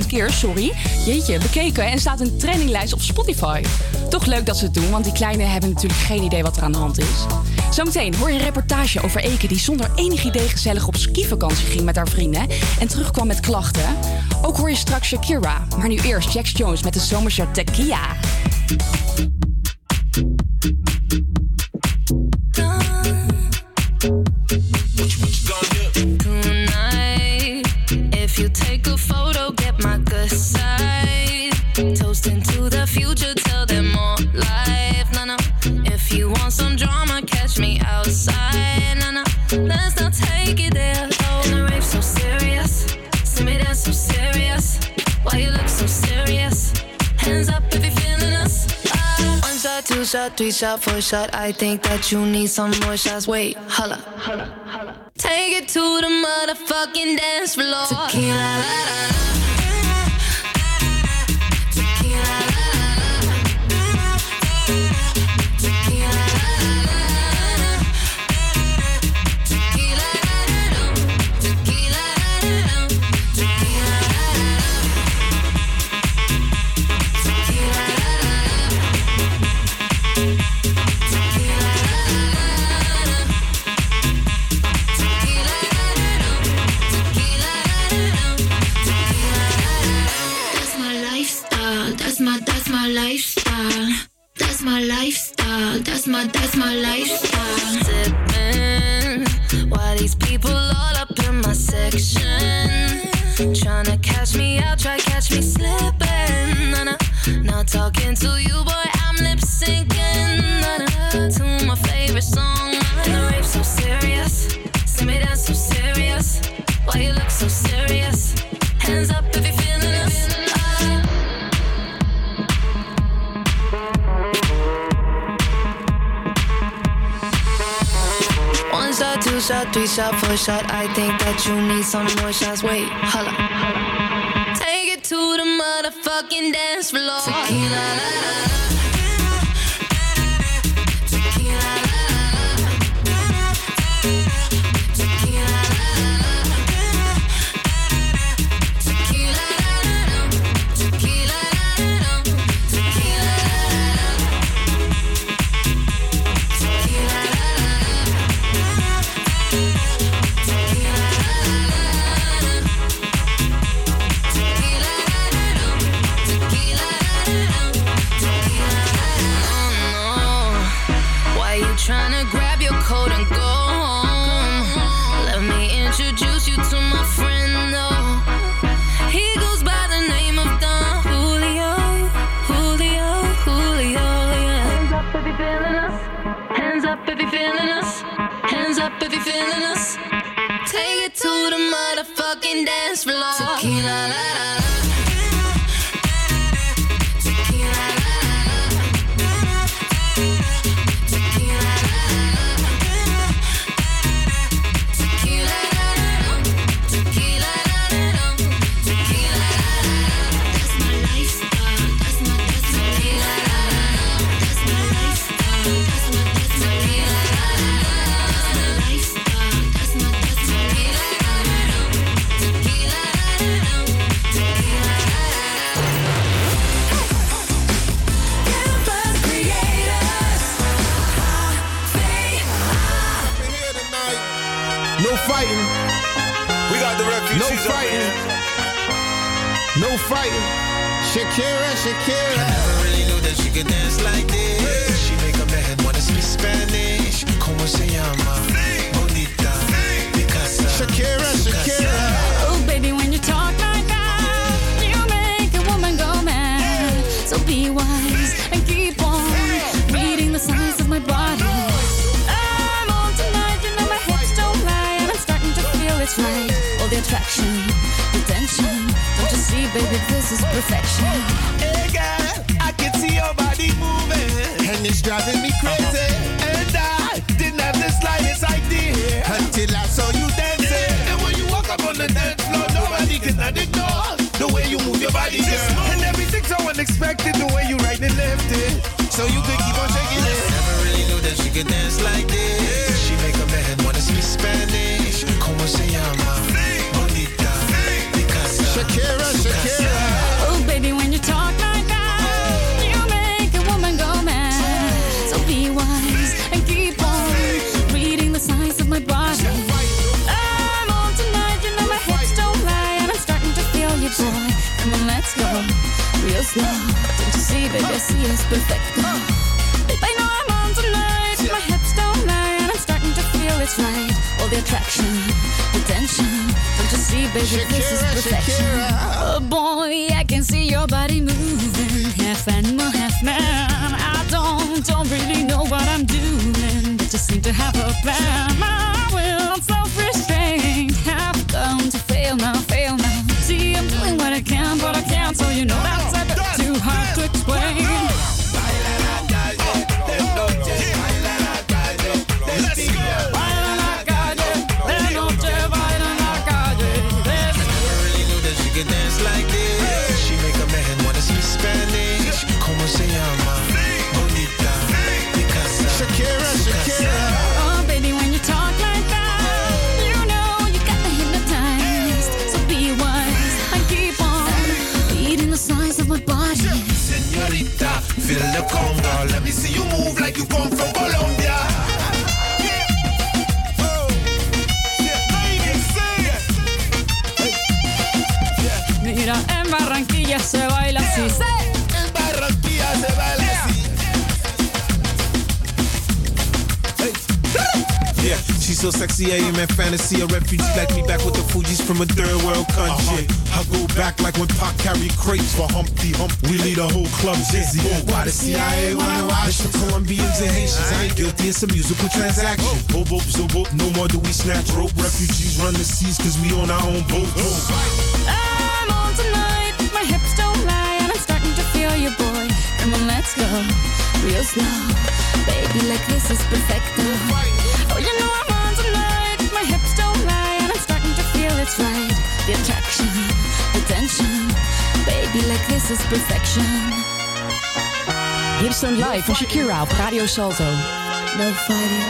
800.000 keer, sorry, jeetje, bekeken en staat een traininglijst op Spotify. Toch leuk dat ze het doen, want die kleinen hebben natuurlijk geen idee wat er aan de hand is. Zometeen hoor je een reportage over Eke die zonder enig idee gezellig op skivakantie ging met haar vrienden en terugkwam met klachten. Ook hoor je straks Shakira, maar nu eerst Jax Jones met de zomerse Tequila. Shot, three shot, four shot. I think that you need some more shots. Wait, holla. Take it to the motherfucking dance floor. Tequila, la, la, la. Shot. I think that you need some more shots. Wait, holla. Motherfucking dance Hey girl, I can see your body moving, and it's driving me crazy. And I didn't have the slightest idea until I saw you dancing. And when you walk up on the dance floor, nobody can ignore the way you move your body, girl. And everything's so unexpected, the attraction, the tension. Don't you see, baby, this is perfection. Shakira. Oh boy, I can see your body moving, half animal, half man. I don't, don't really know what I'm doing, but just seem to have a plan. I am in fantasy. A refugee like me back with the Fuji's from a third world country. I go back like when Pac carried crates for Humpty Hump. We lead a whole club dizzy. Why the CIA wanna watch the Colombians and Haitians? I ain't guilty, it's a musical transaction. Boop, boop, zo, boop, no more do we snatch rope. Refugees run the seas cause we on our own boat. I'm on tonight, my hips don't lie, and I'm starting to feel you, boy. Come on, let's go real slow. Baby, like this is perfect. Oh, you know I'm on tonight, my hips don't lie, and I'm starting to feel it's right. The attraction, the tension. Baby, like this is perfection. Hipstone Live van Shakira op Radio Salto. No fighting.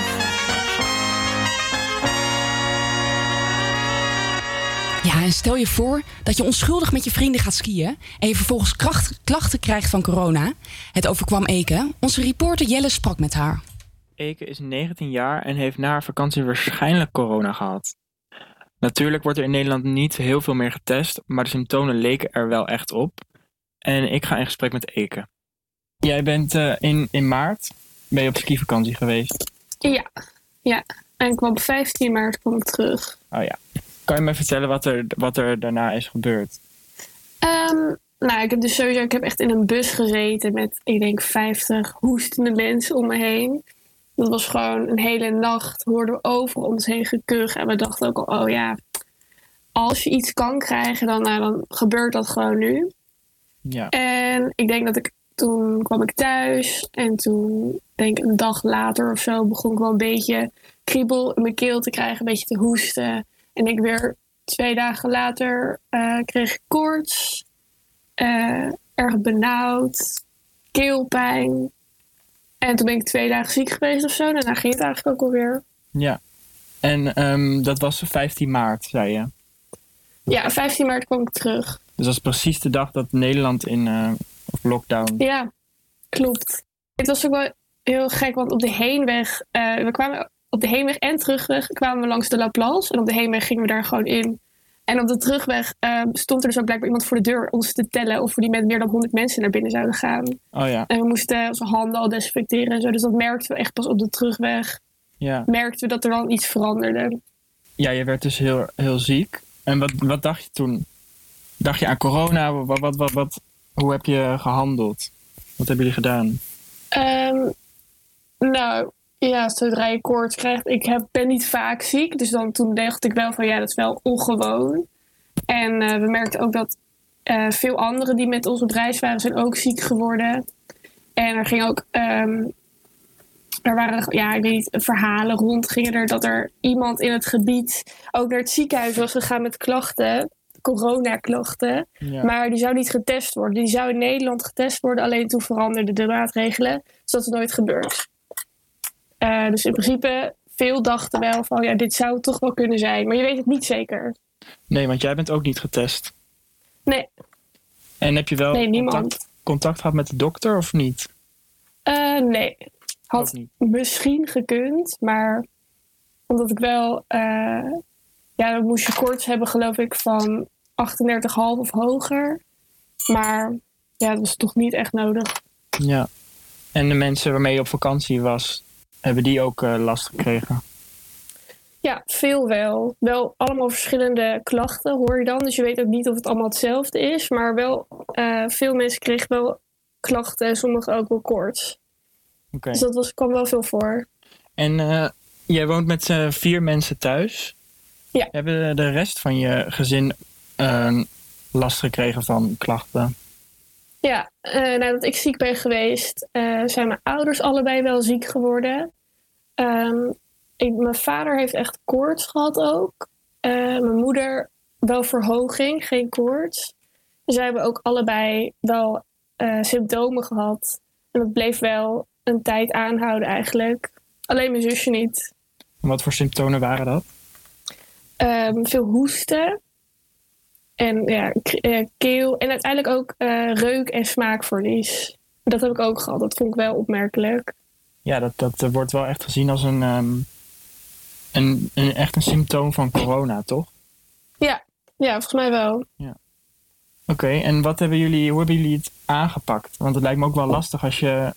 Ja, en stel je voor dat je onschuldig met je vrienden gaat skiën... en je vervolgens kracht- klachten krijgt van corona. Het overkwam Eke. Onze reporter Jelle sprak met haar. Eke is 19 jaar en heeft na haar vakantie waarschijnlijk corona gehad. Natuurlijk wordt er in Nederland niet heel veel meer getest, maar de symptomen leken er wel echt op. En ik ga in gesprek met Eke. Jij bent eh, in, in maart ben je op skivakantie geweest. Ja, ja. En ik kwam op 15 maart kom ik terug. Oh ja. Kan je me vertellen wat er, wat er daarna is gebeurd? Ehm, nou, ik heb dus sowieso, ik heb echt in een bus gezeten met, ik denk, 50 hoestende mensen om me heen. Dat was gewoon een hele nacht, hoorden we over ons heen gekuch. En we dachten ook al, oh ja, als je iets kan krijgen, dan, nou, dan gebeurt dat gewoon nu. Ja. En ik denk dat ik toen kwam ik thuis en toen denk ik een dag later of zo begon ik wel een beetje kriebel in mijn keel te krijgen, een beetje te hoesten. En ik weer twee dagen later eh, kreeg ik koorts, eh, erg benauwd, keelpijn. En toen ben ik twee dagen ziek geweest of zo. Daarna ging het eigenlijk ook alweer. Ja. En ehm, dat was 15 maart, zei je. Ja, 15 maart kwam ik terug. Dus dat is precies de dag dat Nederland in eh, lockdown. Ja, klopt. Het was ook wel heel gek, want op de heenweg, eh, we kwamen op de heenweg en terugweg kwamen we langs de La Place. En op de heenweg gingen we daar gewoon in. En op de terugweg eh, stond er dus ook blijkbaar iemand voor de deur ons te tellen of we die met meer dan 100 mensen naar binnen zouden gaan. Oh ja. En we moesten onze handen al desinfecteren en zo. Dus dat merkten we echt pas op de terugweg. Ja. Merkten we dat er dan iets veranderde. Ja, je werd dus heel, heel ziek. En wat, wat dacht je toen? Dacht je aan corona? Wat, wat, wat, wat, hoe heb je gehandeld? Wat hebben jullie gedaan? Ehm, nou, ja, zodra je koorts krijgt, ik heb, ben niet vaak ziek. Dus dan toen dacht ik wel van ja, dat is wel ongewoon. En eh, we merkten ook dat eh, veel anderen die met ons op reis waren, zijn ook ziek geworden. En er ging ook, ehm, er waren, ja, ik weet niet, verhalen rond gingen er dat er iemand in het gebied ook naar het ziekenhuis was gegaan met klachten, coronaklachten. Ja. Maar die zou niet getest worden. Die zou in Nederland getest worden, alleen toen veranderden de maatregelen. Dus dat is nooit gebeurd. Eh, dus in principe, veel dachten wel van ja, dit zou toch wel kunnen zijn. Maar je weet het niet zeker. Nee, want jij bent ook niet getest. Nee, En heb je wel Nee, contact, contact gehad met de dokter of niet? Eh, nee. Had niet. misschien gekund, maar omdat ik wel, eh, ja, dan moest je koorts hebben, geloof ik, van 38,5 of hoger. Maar ja, dat was toch niet echt nodig. Ja. En de mensen waarmee je op vakantie was, hebben die ook eh, last gekregen? Ja, veel wel. Wel allemaal verschillende klachten hoor je dan. Dus je weet ook niet of het allemaal hetzelfde is. Maar wel, eh, veel mensen kregen wel klachten en sommigen ook wel koorts. Oké. Dus dat was, kwam wel veel voor. En eh, jij woont met vier mensen thuis. Ja. Hebben de rest van je gezin last gekregen van klachten? Ja, eh, nadat ik ziek ben geweest, eh, zijn mijn ouders allebei wel ziek geworden. Ehm, ik, mijn vader heeft echt koorts gehad ook. Eh, mijn moeder wel verhoging, geen koorts. Zij hebben ook allebei wel symptomen gehad. En dat bleef wel een tijd aanhouden eigenlijk. Alleen mijn zusje niet. En wat voor symptomen waren dat? Ehm, veel hoesten. En ja, eh, keel. En uiteindelijk ook eh, reuk- en smaakverlies. Dat heb ik ook gehad. Dat vond ik wel opmerkelijk. Ja, dat, dat wordt wel echt gezien als een, ehm, een, een echt een symptoom van corona, toch? Ja, ja volgens mij wel. Oké, en wat hebben jullie, hoe hebben jullie het aangepakt? Want het lijkt me ook wel lastig als je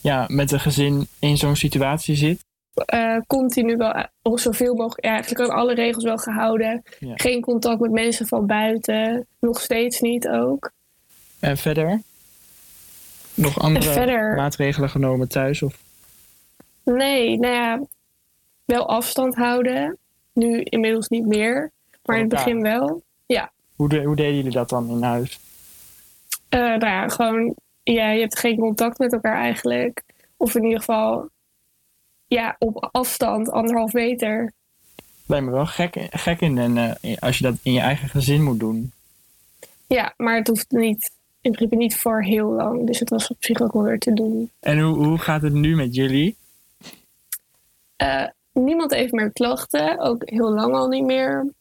ja, met een gezin in zo'n situatie zit. Eh, continu wel, eh, of zoveel mogelijk, ja, eigenlijk aan alle regels wel gehouden. Ja. Geen contact met mensen van buiten. Nog steeds niet ook. En verder? Nog andere verder- maatregelen genomen thuis? Of? Nee, nou ja, wel afstand houden. Nu inmiddels niet meer. Maar in het begin wel. Ja, Hoe, de- hoe deden jullie dat dan in huis? Eh, nou ja, gewoon, ja, je hebt geen contact met elkaar eigenlijk. Of in ieder geval, ja, op afstand, anderhalf meter. Lijkt me wel gek, gek in, en, eh, als je dat in je eigen gezin moet doen. Ja, maar het hoeft niet, in principe niet voor heel lang. Dus het was op zich ook wel weer te doen. En hoe, hoe gaat het nu met jullie? Eh, niemand heeft meer klachten, ook heel lang al niet meer.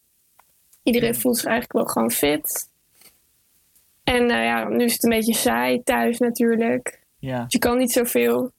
Iedereen voelt zich eigenlijk wel gewoon fit. En eh, ja, nu is het een beetje saai thuis natuurlijk. Ja. Dus je kan niet zoveel.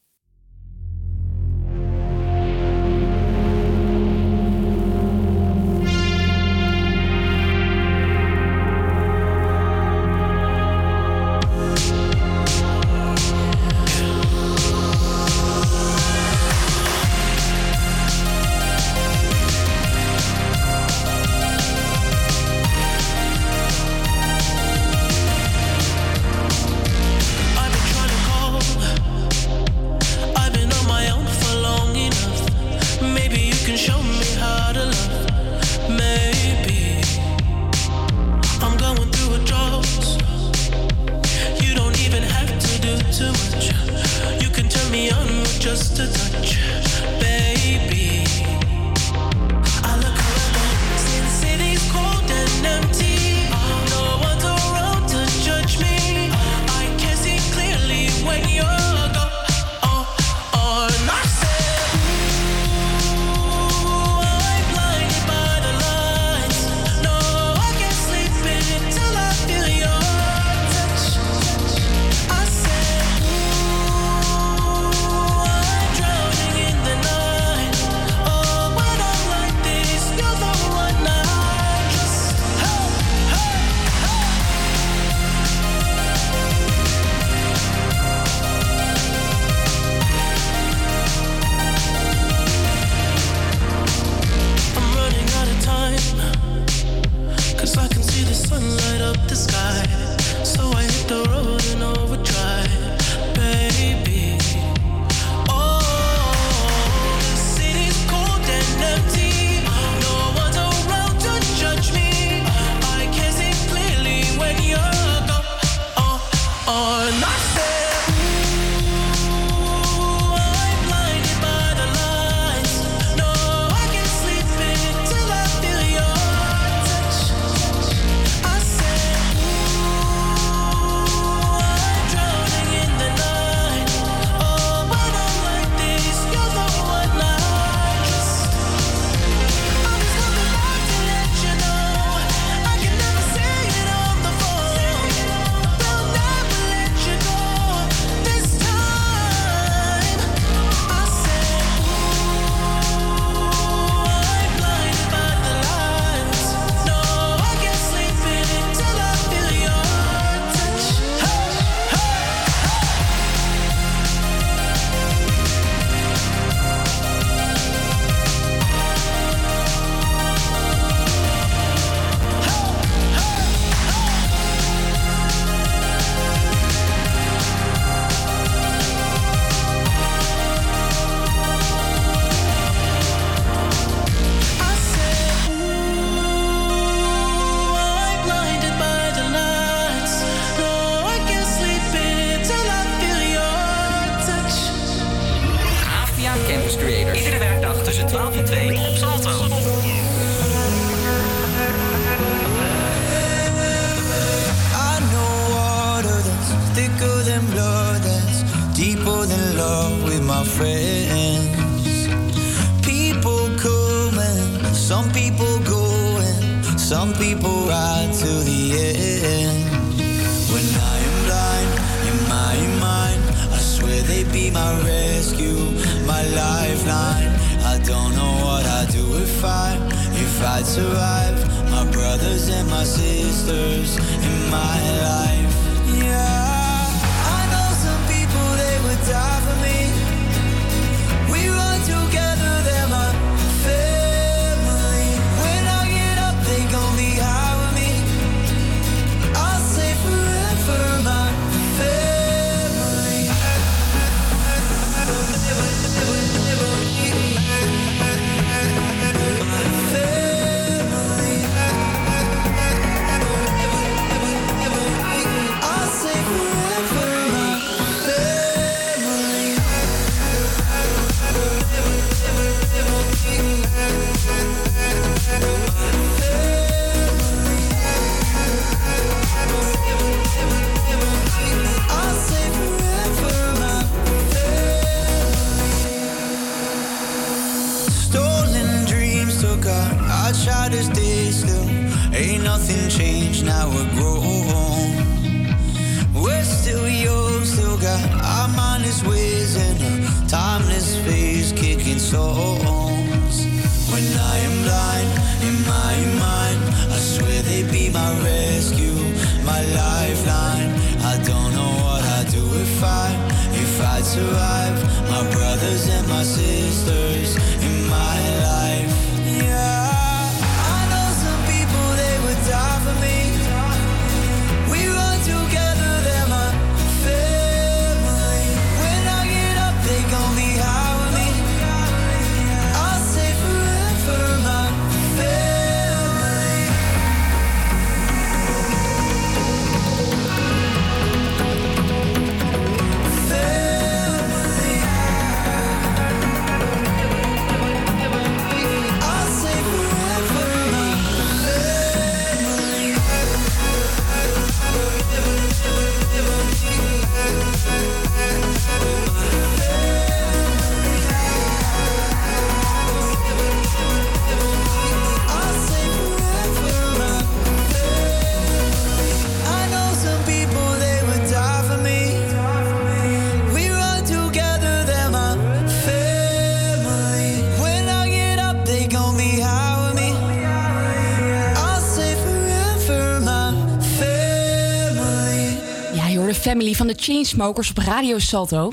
Van de Chainsmokers op Radio Salto.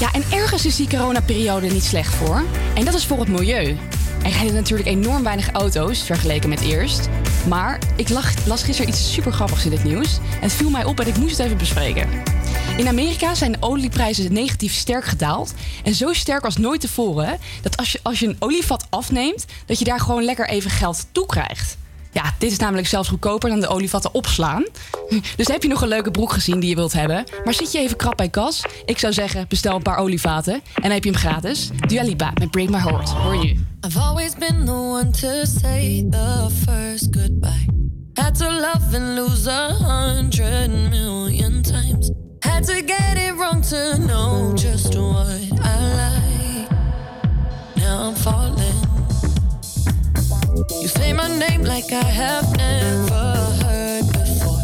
Ja, en ergens is die coronaperiode niet slecht voor. En dat is voor het milieu. Er rijden natuurlijk enorm weinig auto's vergeleken met eerst. Maar ik las gisteren iets super grappigs in het nieuws. En het viel mij op en ik moest het even bespreken. In Amerika zijn de olieprijzen negatief sterk gedaald. En zo sterk als nooit tevoren. Dat als je, als je een olievat afneemt, dat je daar gewoon lekker even geld toe krijgt. Ja, dit is namelijk zelfs goedkoper dan de olievatten opslaan. Dus heb je nog een leuke broek gezien die je wilt hebben. Maar zit je even krap bij kas? Ik zou zeggen, bestel een paar olievaten. En heb je hem gratis. Dua Lipa met Break My Heart. Hoor je. I've always been the one to say the first goodbye. Had to love and lose a hundred million times. Had to get it wrong to know just what I like. Now I'm falling. You say my name like I have never heard before.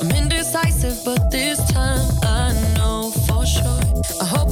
I'm indecisive, but this time I know for sure. I hope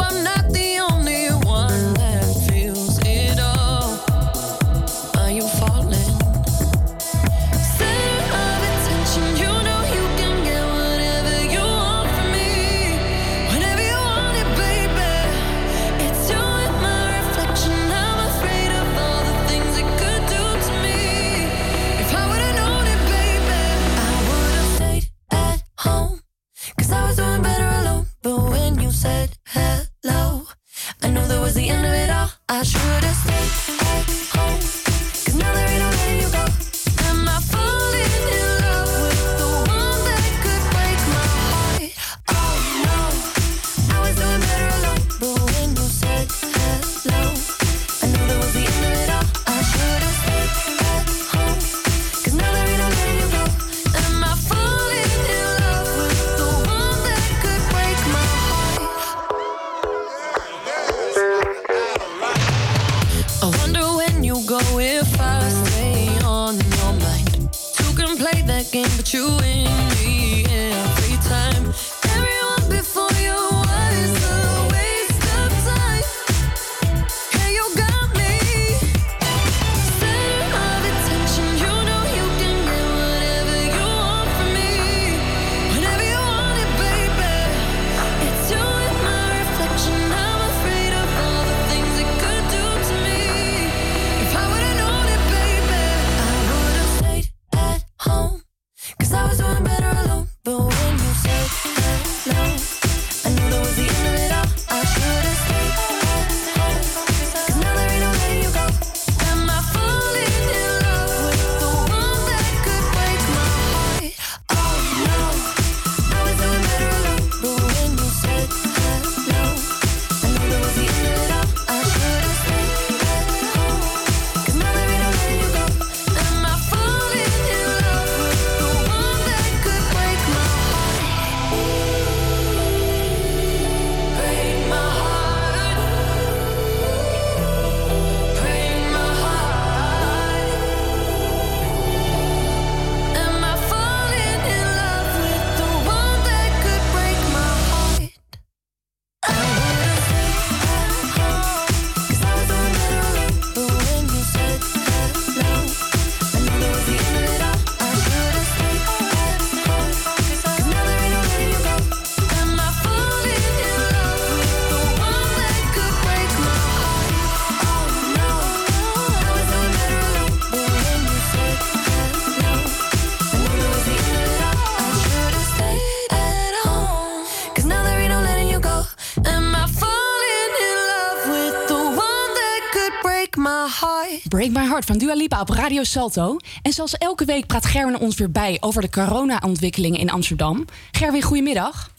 Heart van Dua Lipa op Radio Salto. En zoals elke week praat Gerwin ons weer bij over de corona-ontwikkelingen in Amsterdam. Gerwin, goedemiddag.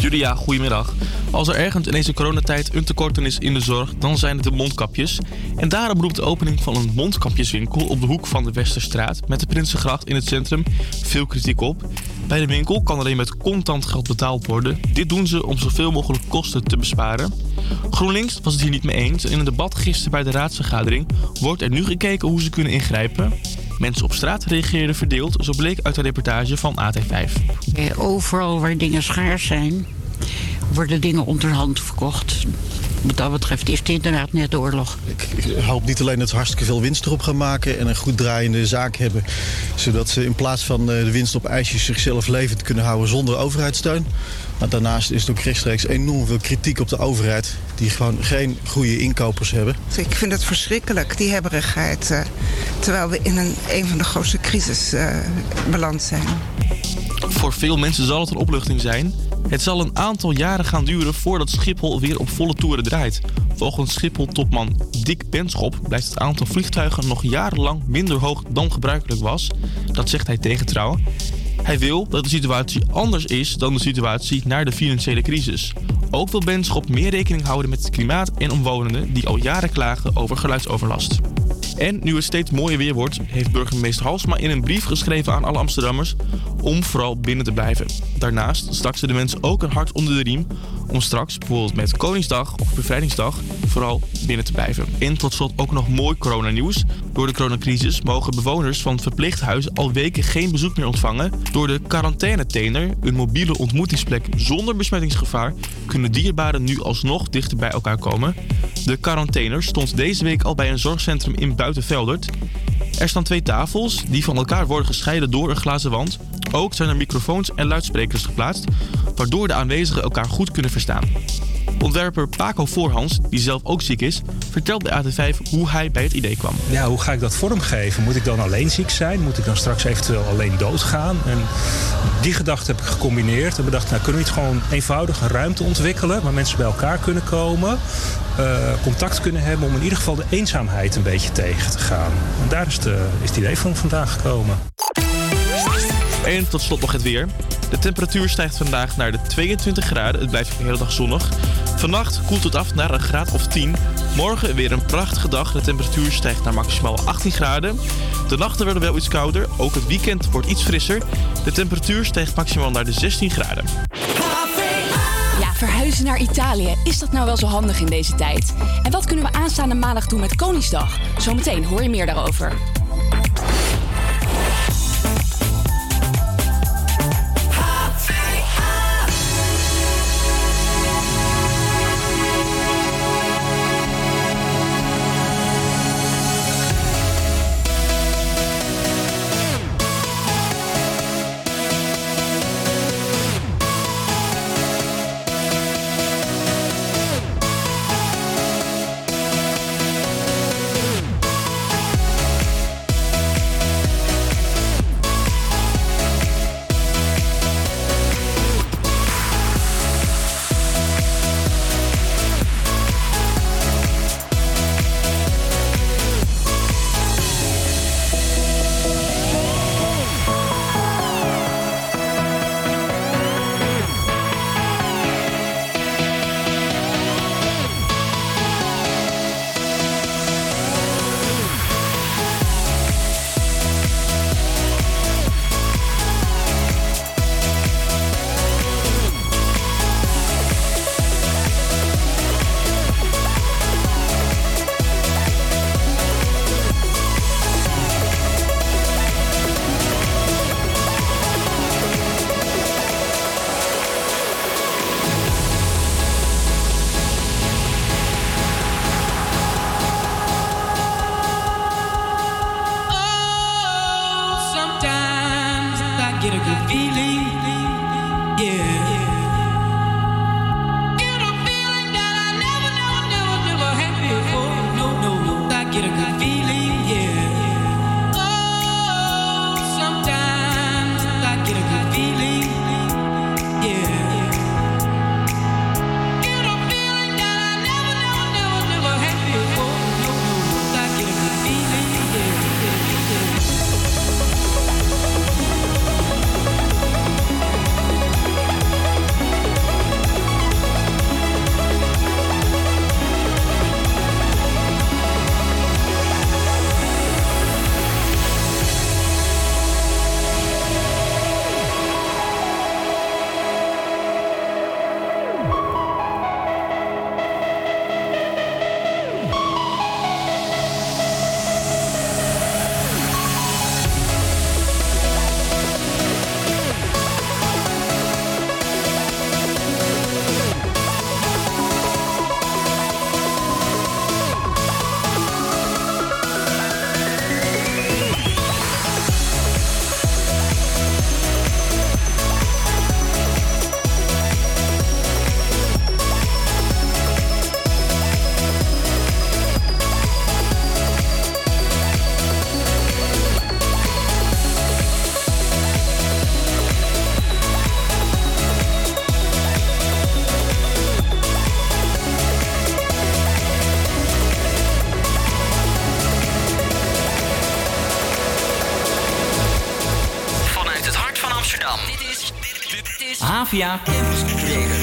Julia, goedemiddag. Als er ergens in deze coronatijd een tekorten is in de zorg, dan zijn het de mondkapjes. En daarom roept de opening van een mondkapjeswinkel op de hoek van de Westerstraat met de Prinsengracht in het centrum veel kritiek op. Bij de winkel kan alleen met contant geld betaald worden. Dit doen ze om zoveel mogelijk kosten te besparen. GroenLinks was het hier niet mee eens en in een debat gisteren bij de raadsvergadering wordt er nu gekeken hoe ze kunnen ingrijpen. Mensen op straat reageerden verdeeld, zo bleek uit een reportage van AT5. Eh, Overal waar dingen schaars zijn, worden dingen onderhand verkocht. wat dat betreft is het inderdaad net oorlog. Ik hoop niet alleen dat ze hartstikke veel winst erop gaan maken en een goed draaiende zaak hebben. Zodat ze in plaats van eh, de winst op ijsjes zichzelf levend kunnen houden zonder overheidssteun. Maar daarnaast is er ook rechtstreeks enorm veel kritiek op de overheid. Die gewoon geen goede inkopers hebben. Ik vind het verschrikkelijk, die hebberigheid. eh, terwijl we in een, een van de grootste crisis eh, beland zijn. Voor veel mensen zal het een opluchting zijn. Het zal een aantal jaren gaan duren voordat Schiphol weer op volle toeren draait. Volgens Schiphol-topman Dick Benschop blijft het aantal vliegtuigen nog jarenlang minder hoog dan gebruikelijk was. Dat zegt hij tegen Trouw. Hij wil dat de situatie anders is dan de situatie na de financiële crisis. Ook wil Benschop meer rekening houden met het klimaat en omwonenden die al jaren klagen over geluidsoverlast. En nu het steeds mooier weer wordt, heeft burgemeester Halsma in een brief geschreven aan alle Amsterdammers om vooral binnen te blijven. Daarnaast stak ze de mensen ook een hart onder de riem om straks, bijvoorbeeld met Koningsdag of Bevrijdingsdag, vooral binnen te blijven. En tot slot ook nog mooi coronanieuws. Door de coronacrisis mogen bewoners van verpleeghuizen al weken geen bezoek meer ontvangen. Door de quarantaine-tener, een mobiele ontmoetingsplek zonder besmettingsgevaar, kunnen dierbaren nu alsnog dichter bij elkaar komen. De quarantainer stond deze week al bij een zorgcentrum in Er staan twee tafels die van elkaar worden gescheiden door een glazen wand. Ook zijn er microfoons en luidsprekers geplaatst, waardoor de aanwezigen elkaar goed kunnen verstaan. Ontwerper Paco Voorhans, die zelf ook ziek is, vertelt bij AT5 hoe hij bij het idee kwam. Ja, hoe ga ik dat vormgeven? Moet ik dan alleen ziek zijn? Moet ik dan straks eventueel alleen doodgaan? En die gedachte heb ik gecombineerd en bedacht, nou kunnen we niet gewoon eenvoudig een ruimte ontwikkelen waar mensen bij elkaar kunnen komen, eh, contact kunnen hebben om in ieder geval de eenzaamheid een beetje tegen te gaan. En daar is, de, is het idee van vandaag gekomen. En tot slot nog het weer. De temperatuur stijgt vandaag naar de 22 graden. Het blijft de hele dag zonnig. Vannacht koelt het af naar een graad of 10. Morgen weer een prachtige dag. De temperatuur stijgt naar maximaal 18 graden. De nachten worden wel iets kouder. Ook het weekend wordt iets frisser. De temperatuur stijgt maximaal naar de 16 graden. Ja, verhuizen naar Italië. Is dat nou wel zo handig in deze tijd? En wat kunnen we aanstaande maandag doen met Koningsdag? Zometeen hoor je meer daarover. Campus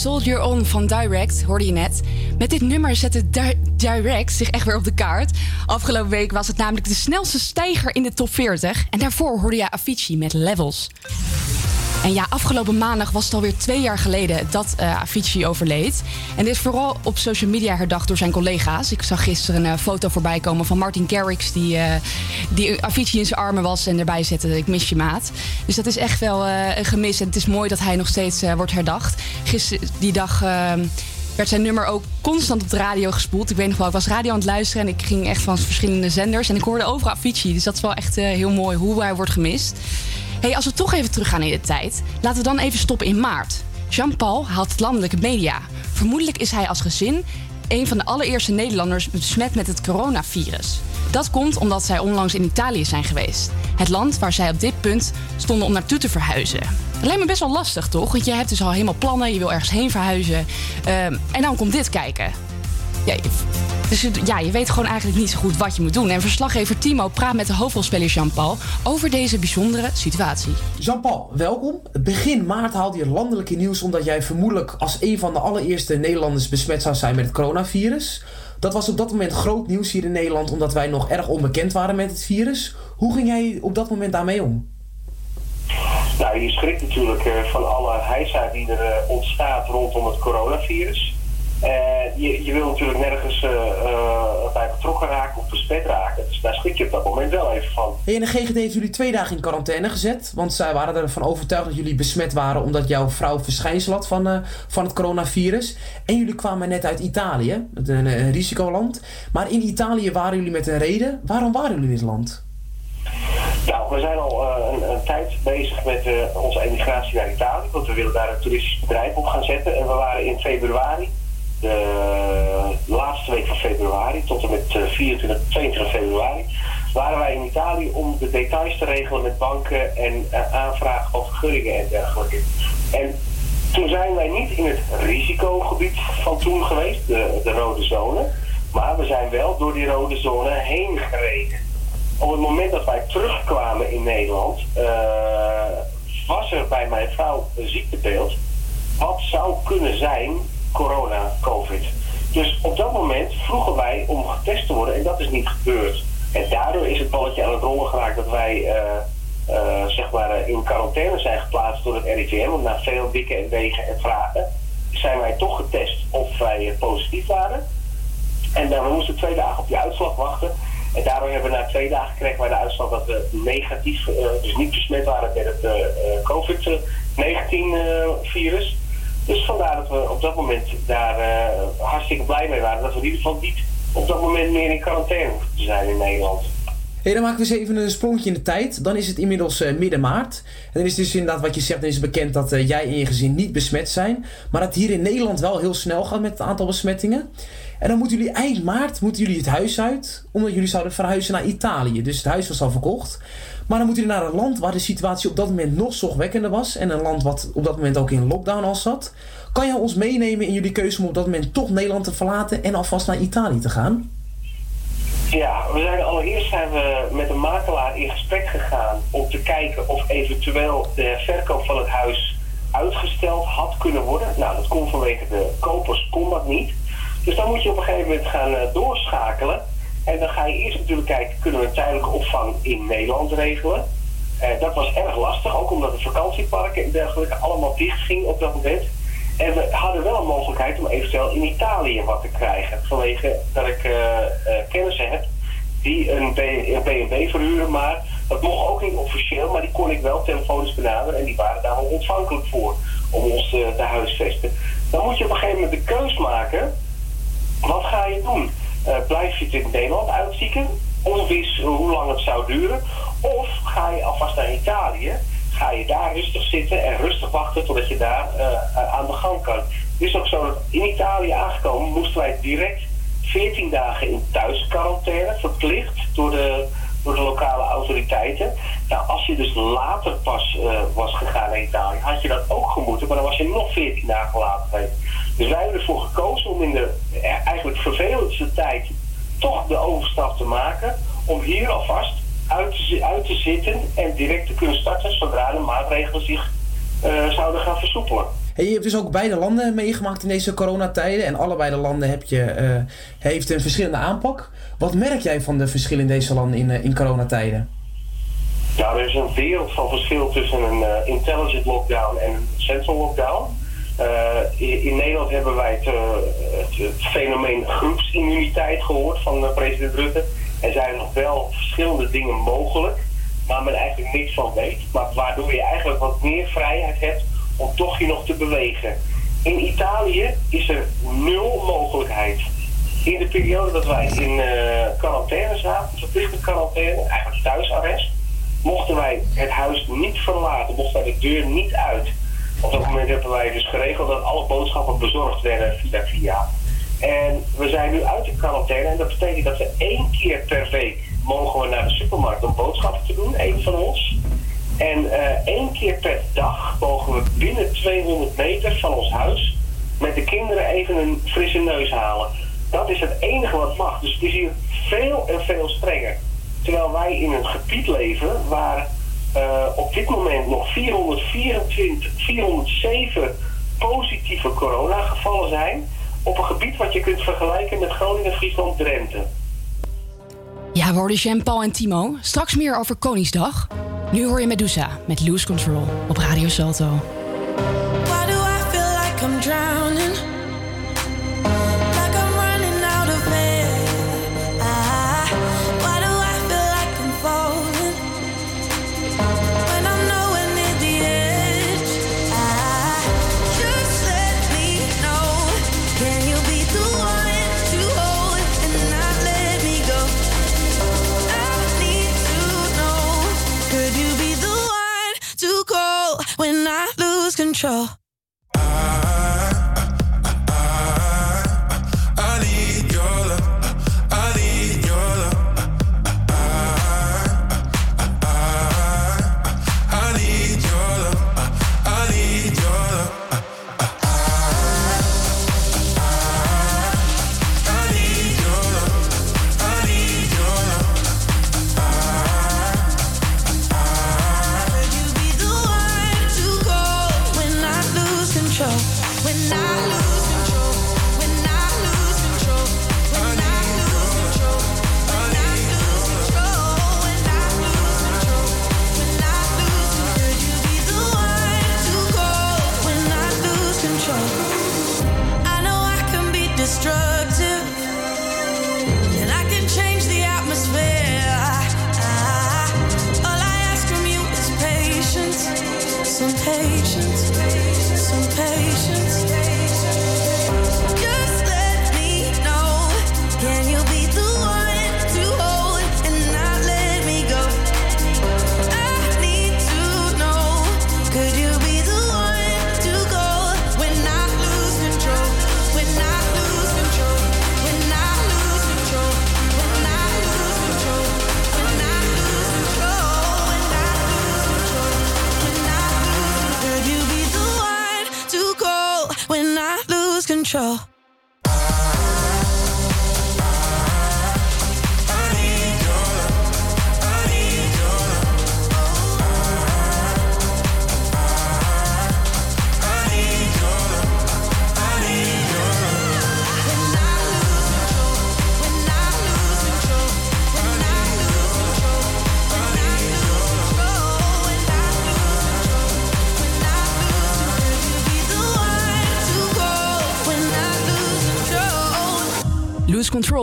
Soldier On van Direct, hoorde je net. Met dit nummer zette Di- Direct zich echt weer op de kaart. Afgelopen week was het namelijk de snelste stijger in de top 40. En daarvoor hoorde je Avicii met Levels. En ja, afgelopen maandag was het alweer twee jaar geleden dat eh, Avicii overleed. En dit is vooral op social media herdacht door zijn collega's. Ik zag gisteren een eh, foto voorbij komen van Martin Garrix... die, eh, die Avicii in zijn armen was en erbij zette... ik mis je maat. Dus dat is echt wel eh, een gemis. En het is mooi dat hij nog steeds wordt herdacht. Gisteren, die dag... werd zijn nummer ook constant op de radio gespoeld. Ik weet nog wel, ik was radio aan het luisteren en ik ging echt van verschillende zenders. En ik hoorde overal Avicii. Dus dat is wel echt heel mooi hoe hij wordt gemist. Hey, als we toch even teruggaan in de tijd, laten we dan even stoppen in maart. Jean-Paul haalt landelijke media. Vermoedelijk is hij als gezin een van de allereerste Nederlanders besmet met het coronavirus. Dat komt omdat zij onlangs in Italië zijn geweest. Het land waar zij op dit punt stonden om naartoe te verhuizen. Lijkt me best wel lastig, toch? Want je hebt dus al helemaal plannen, je wil ergens heen verhuizen. Ehm, en dan komt dit kijken. Ja, je- dus ja, je weet gewoon eigenlijk niet zo goed wat je moet doen. En verslaggever Timo praat met de hoofdrolspeler Jean-Paul over deze bijzondere situatie. Jean-Paul, welkom. Begin maart haalde je landelijke nieuws omdat jij vermoedelijk als een van de allereerste Nederlanders besmet zou zijn met het coronavirus. Dat was op dat moment groot nieuws hier in Nederland omdat wij nog erg onbekend waren met het virus. Hoe ging jij op dat moment daarmee om? Nou, je schrikt natuurlijk eh, van alle heisa die er eh, ontstaat rondom het coronavirus. Eh, je, je wil natuurlijk nergens eh, eh, bij betrokken raken of besmet raken. Dus daar schrik je op dat moment wel even van. Hey, en de GGD heeft jullie twee dagen in quarantaine gezet. Want zij waren ervan overtuigd dat jullie besmet waren omdat jouw vrouw verschijnsel had van, van het coronavirus. En jullie kwamen net uit Italië, een, een risicoland. Maar in Italië waren jullie met een reden. Waarom waren jullie in dit land? Nou, we zijn al een, een tijd bezig met onze emigratie naar Italië. Want we willen daar een toeristisch bedrijf op gaan zetten. En we waren in februari, de laatste week van februari, tot en met eh, 24, 22 februari, waren wij in Italië om de details te regelen met banken en eh, aanvragen van vergunningen en dergelijke. En toen zijn wij niet in het risicogebied van toen geweest, de, de rode zone. Maar we zijn wel door die rode zone heen gereden op het moment dat wij terugkwamen in Nederland, eh, was er bij mijn vrouw een ziektebeeld. Wat zou kunnen zijn corona, COVID. Dus op dat moment vroegen wij om getest te worden en dat is niet gebeurd. En daardoor is het balletje aan het rollen geraakt dat wij eh, eh, zeg maar, eh, in quarantaine zijn geplaatst door het RIVM. Want na veel wikken en wegen en vragen zijn wij toch getest of wij positief waren. En dan we moesten twee dagen op die uitslag wachten. En daardoor hebben we na twee dagen gekregen wij de uitslag dat we negatief, dus niet besmet waren met het eh, eh, COVID-19-virus. Dus vandaar dat we op dat moment daar eh, hartstikke blij mee waren. Dat we in ieder geval niet op dat moment meer in quarantaine hoefden te zijn in Nederland. Hey, dan maken we eens even een sprongje in de tijd. Dan is het inmiddels eh, midden maart. En dan is dus inderdaad wat je zegt, dan is bekend dat eh, jij en je gezin niet besmet zijn. Maar dat hier in Nederland wel heel snel gaat met het aantal besmettingen. En dan moeten jullie eind maart moeten jullie het huis uit, omdat jullie zouden verhuizen naar Italië. Dus het huis was al verkocht. Maar dan moeten jullie naar een land waar de situatie op dat moment nog zorgwekkender was. En een land wat op dat moment ook in lockdown al zat. Kan je ons meenemen in jullie keuze om op dat moment toch Nederland te verlaten en alvast naar Italië te gaan? Ja, we zijn allereerst zijn we met een makelaar in gesprek gegaan om te kijken of eventueel de verkoop van het huis uitgesteld had kunnen worden. Nou, dat kon vanwege de kopers kon dat niet. Dus dan moet je op een gegeven moment gaan eh, doorschakelen. En dan ga je eerst natuurlijk kijken, kunnen we een tijdelijke opvang in Nederland regelen? Eh, dat was erg lastig, ook omdat de vakantieparken en dergelijke allemaal dicht gingen op dat moment. En we hadden wel een mogelijkheid om eventueel in Italië wat te krijgen. Vanwege dat ik eh, kennissen heb die een B&B verhuren, maar dat mocht ook niet officieel, maar die kon ik wel telefonisch benaderen en die waren daar wel ontvankelijk voor om ons te huisvesten. Dan moet je op een gegeven moment de keus maken, wat ga je doen? Eh, blijf je het in Nederland uitzieken, onwis hoe lang het zou duren, of ga je alvast naar Italië, ga je daar rustig zitten en rustig wachten totdat je daar eh, aan de gang kan. Het is ook zo dat in Italië aangekomen moesten wij direct 14 dagen in thuisquarantaine, verplicht door de, door de lokale autoriteiten. Nou, als je dus later pas eh, was gegaan naar Italië, had je dat ook gemoeten, maar dan was je nog 14 dagen later. Dus wij hebben ervoor gekozen om in de eh, eigenlijk vervelendste tijd toch de overstap te maken, om hier alvast uit te, zi- uit te zitten en direct te kunnen starten zodra de maatregelen zich eh, zouden gaan versoepelen. Je hebt dus ook beide landen meegemaakt in deze coronatijden. En allebei de landen heb je, eh, heeft een verschillende aanpak. Wat merk jij van de verschillen in deze landen in, eh, in coronatijden? Nou, er is een wereld van verschil tussen een eh, intelligent lockdown en een central lockdown. In, Nederland hebben wij het, het, het fenomeen groepsimmuniteit gehoord van president Rutte. Er zijn nog wel verschillende dingen mogelijk, waar men eigenlijk niks van weet. Maar waardoor je eigenlijk wat meer vrijheid hebt om toch je nog te bewegen. In Italië is er nul mogelijkheid. In de periode dat wij in eh, quarantaine zaten, verplichte quarantaine, eigenlijk thuisarrest, mochten wij het huis niet verlaten, mochten wij de deur niet uit. Op dat moment hebben wij dus geregeld dat alle boodschappen bezorgd werden via via. En we zijn nu uit de quarantaine en dat betekent dat we één keer per week mogen naar de supermarkt om boodschappen te doen, één van ons. En eh, één keer per dag mogen we binnen 200 meter van ons huis met de kinderen even een frisse neus halen. Dat is het enige wat mag. Dus het is hier veel en veel strenger. Terwijl wij in een gebied leven waar eh, op dit moment nog 424, 407 positieve coronagevallen zijn. Op een gebied wat je kunt vergelijken met Groningen, Friesland, Drenthe. Ja, we hoorden Jean-Paul en Timo. Straks meer over Koningsdag. Nu hoor je Medusa met Lose Control op Radio Salto. lose control.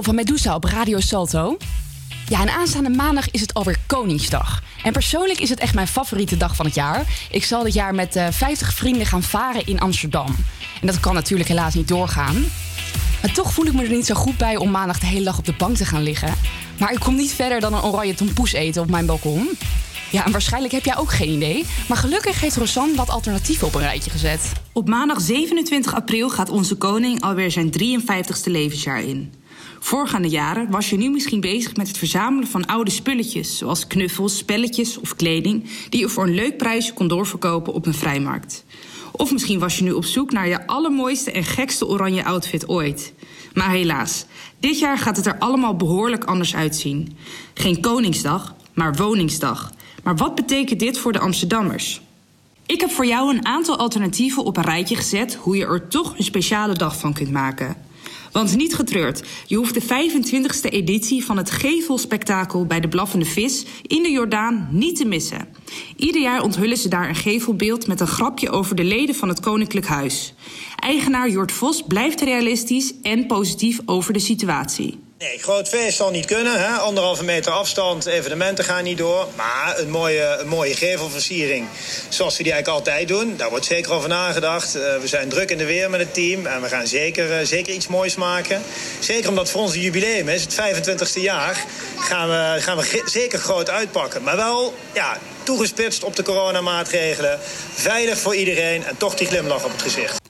Van Medusa op Radio Salto. Ja, en aanstaande maandag is het alweer Koningsdag. En persoonlijk is het echt mijn favoriete dag van het jaar. Ik zal dit jaar met eh 50 vrienden gaan varen in Amsterdam. En dat kan natuurlijk helaas niet doorgaan. Maar toch voel ik me er niet zo goed bij om maandag de hele dag op de bank te gaan liggen. Maar ik kom niet verder dan een oranje tompoes eten op mijn balkon. Ja, en waarschijnlijk heb jij ook geen idee. Maar gelukkig heeft Rosanne wat alternatieven op een rijtje gezet. Op maandag 27 april gaat onze koning alweer zijn 53ste levensjaar in. Voorgaande jaren was je nu misschien bezig met het verzamelen van oude spulletjes, zoals knuffels, spelletjes of kleding, die je voor een leuk prijsje kon doorverkopen op een vrijmarkt. Of misschien was je nu op zoek naar je allermooiste en gekste oranje outfit ooit. Maar helaas, dit jaar gaat het er allemaal behoorlijk anders uitzien. Geen Koningsdag, maar Woningsdag. Maar wat betekent dit voor de Amsterdammers? Ik heb voor jou een aantal alternatieven op een rijtje gezet hoe je er toch een speciale dag van kunt maken. Want niet getreurd, je hoeft de 25e editie van het Gevelspektakel bij de Blaffende Vis in de Jordaan niet te missen. Ieder jaar onthullen ze daar een gevelbeeld met een grapje over de leden van het Koninklijk Huis. Eigenaar Jort Vos blijft realistisch en positief over de situatie. Nee, groot feest zal niet kunnen. Hè? Anderhalve meter afstand, evenementen gaan niet door. Maar een mooie, een mooie gevelversiering, zoals we die eigenlijk altijd doen. Daar wordt zeker over nagedacht. Eh, we zijn druk in de weer met het team. En we gaan zeker, eh, zeker iets moois maken. Zeker omdat het voor ons een jubileum is, het 25e jaar... gaan we, gaan we zeker groot uitpakken. Maar wel, ja, toegespitst op de coronamaatregelen. Veilig voor iedereen en toch die glimlach op het gezicht.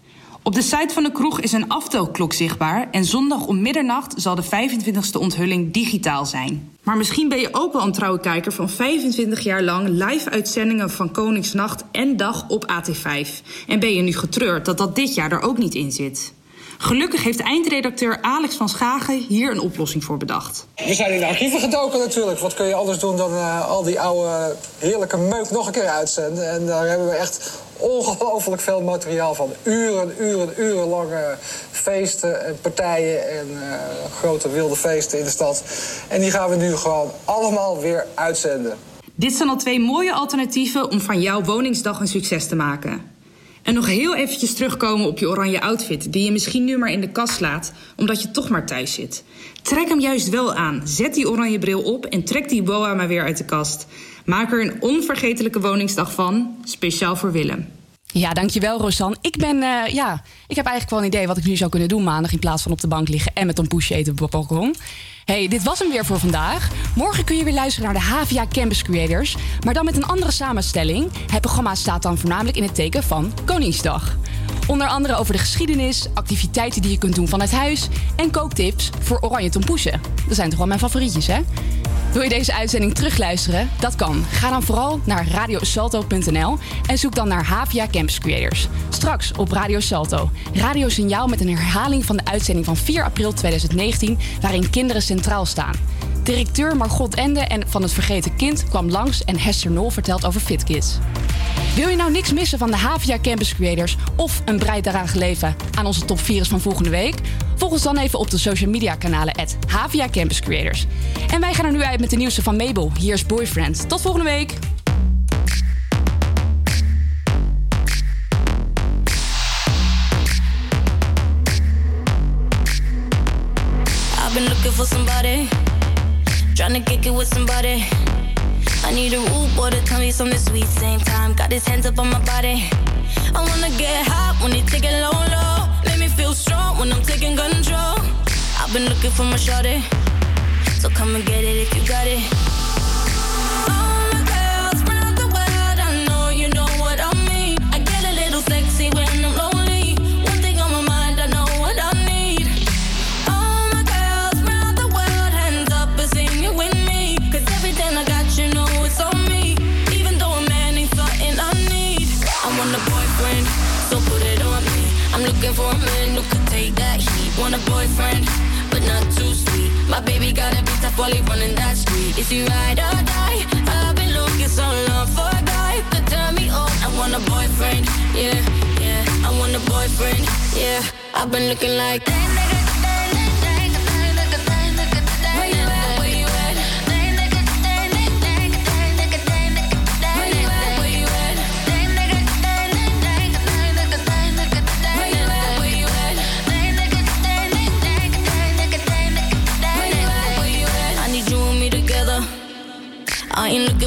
Op de site van de kroeg is een aftelklok zichtbaar en zondag om middernacht zal de 25e onthulling digitaal zijn. Maar misschien ben je ook wel een trouwe kijker van 25 jaar lang live uitzendingen van Koningsnacht en Dag op AT5. En ben je nu getreurd dat dat dit jaar er ook niet in zit. Gelukkig heeft eindredacteur Alex van Schagen hier een oplossing voor bedacht. We zijn in de archieven gedoken natuurlijk. Wat kun je anders doen dan eh, al die oude heerlijke meuk nog een keer uitzenden? En daar hebben we echt ongelooflijk veel materiaal van. Uren, uren, urenlange feesten en partijen en eh, grote wilde feesten in de stad. En die gaan we nu gewoon allemaal weer uitzenden. Dit zijn al twee mooie alternatieven om van jouw woningsdag een succes te maken. En nog heel eventjes terugkomen op je oranje outfit... die je misschien nu maar in de kast laat, omdat je toch maar thuis zit. Trek hem juist wel aan. Zet die oranje bril op en trek die boa maar weer uit de kast. Maak er een onvergetelijke woningsdag van, speciaal voor Willem. Ja, dankjewel Rosanne. Ik ben, eh, ja, ik heb eigenlijk wel een idee wat ik nu zou kunnen doen maandag in plaats van op de bank liggen en met een poesje eten op het balkon. Hey, dit was hem weer voor vandaag. Morgen kun je weer luisteren naar de HVA Campus Creators. Maar dan met een andere samenstelling. Het programma staat dan voornamelijk in het teken van Koningsdag. Onder andere over de geschiedenis, activiteiten die je kunt doen vanuit huis... en kooktips voor oranje tompoesen. Dat zijn toch wel mijn favorietjes, hè? Wil je deze uitzending terugluisteren? Dat kan. Ga dan vooral naar radiosalto.nl en zoek dan naar Havia Campus Creators. Straks op Radio Salto. Radiosignaal met een herhaling van de uitzending van 4 april 2019... waarin kinderen centraal staan. Directeur Margot Ende en van het Vergeten Kind kwam langs... en Hester Nol vertelt over FitKids. Wil je nou niks missen van de Havia Campus Creators... of een bijdrage leven aan onze top 4 van volgende week? Volg ons dan even op de social media kanalen... at Havia Campus Creators. En wij gaan er nu uit met de nieuwste van Mabel. Hier is Boyfriend. Tot volgende week. For somebody, trying to kick it with somebody. I need a rude boy to tell me something sweet. Same time, got his hands up on my body. I wanna get hot when he take it low, low. Make me feel strong when I'm taking control. I've been looking for my shorty, so come and get it if you got it. Want a boyfriend, but not too sweet. My baby got a beat up while running that street. Is he ride or die? I've been looking so long for a guy to turn me on. I want a boyfriend, yeah, yeah. I want a boyfriend, yeah. I've been looking like Where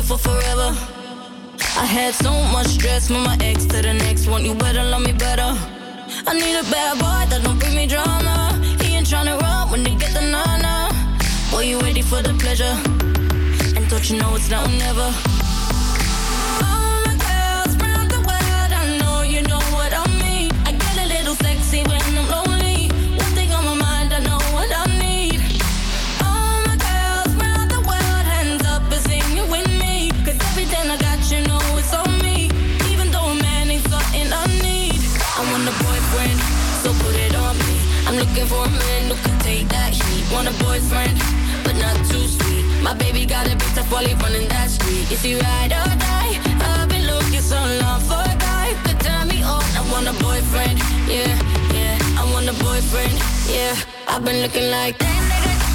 Looking for forever. I had so much stress from my ex to the next one. You better love me better. I need a bad boy that don't bring me drama. He ain't tryna run when they get the nana. Boy, you ready for the pleasure? And don't you know it's now or never? Looking for a man who can take that heat. Want a boyfriend, but not too sweet. My baby got a tough while he running that street. Is he ride or die? I've been looking so long for a guy could turn me on. I want a boyfriend, yeah, yeah. I want a boyfriend, yeah. I've been looking like nigga.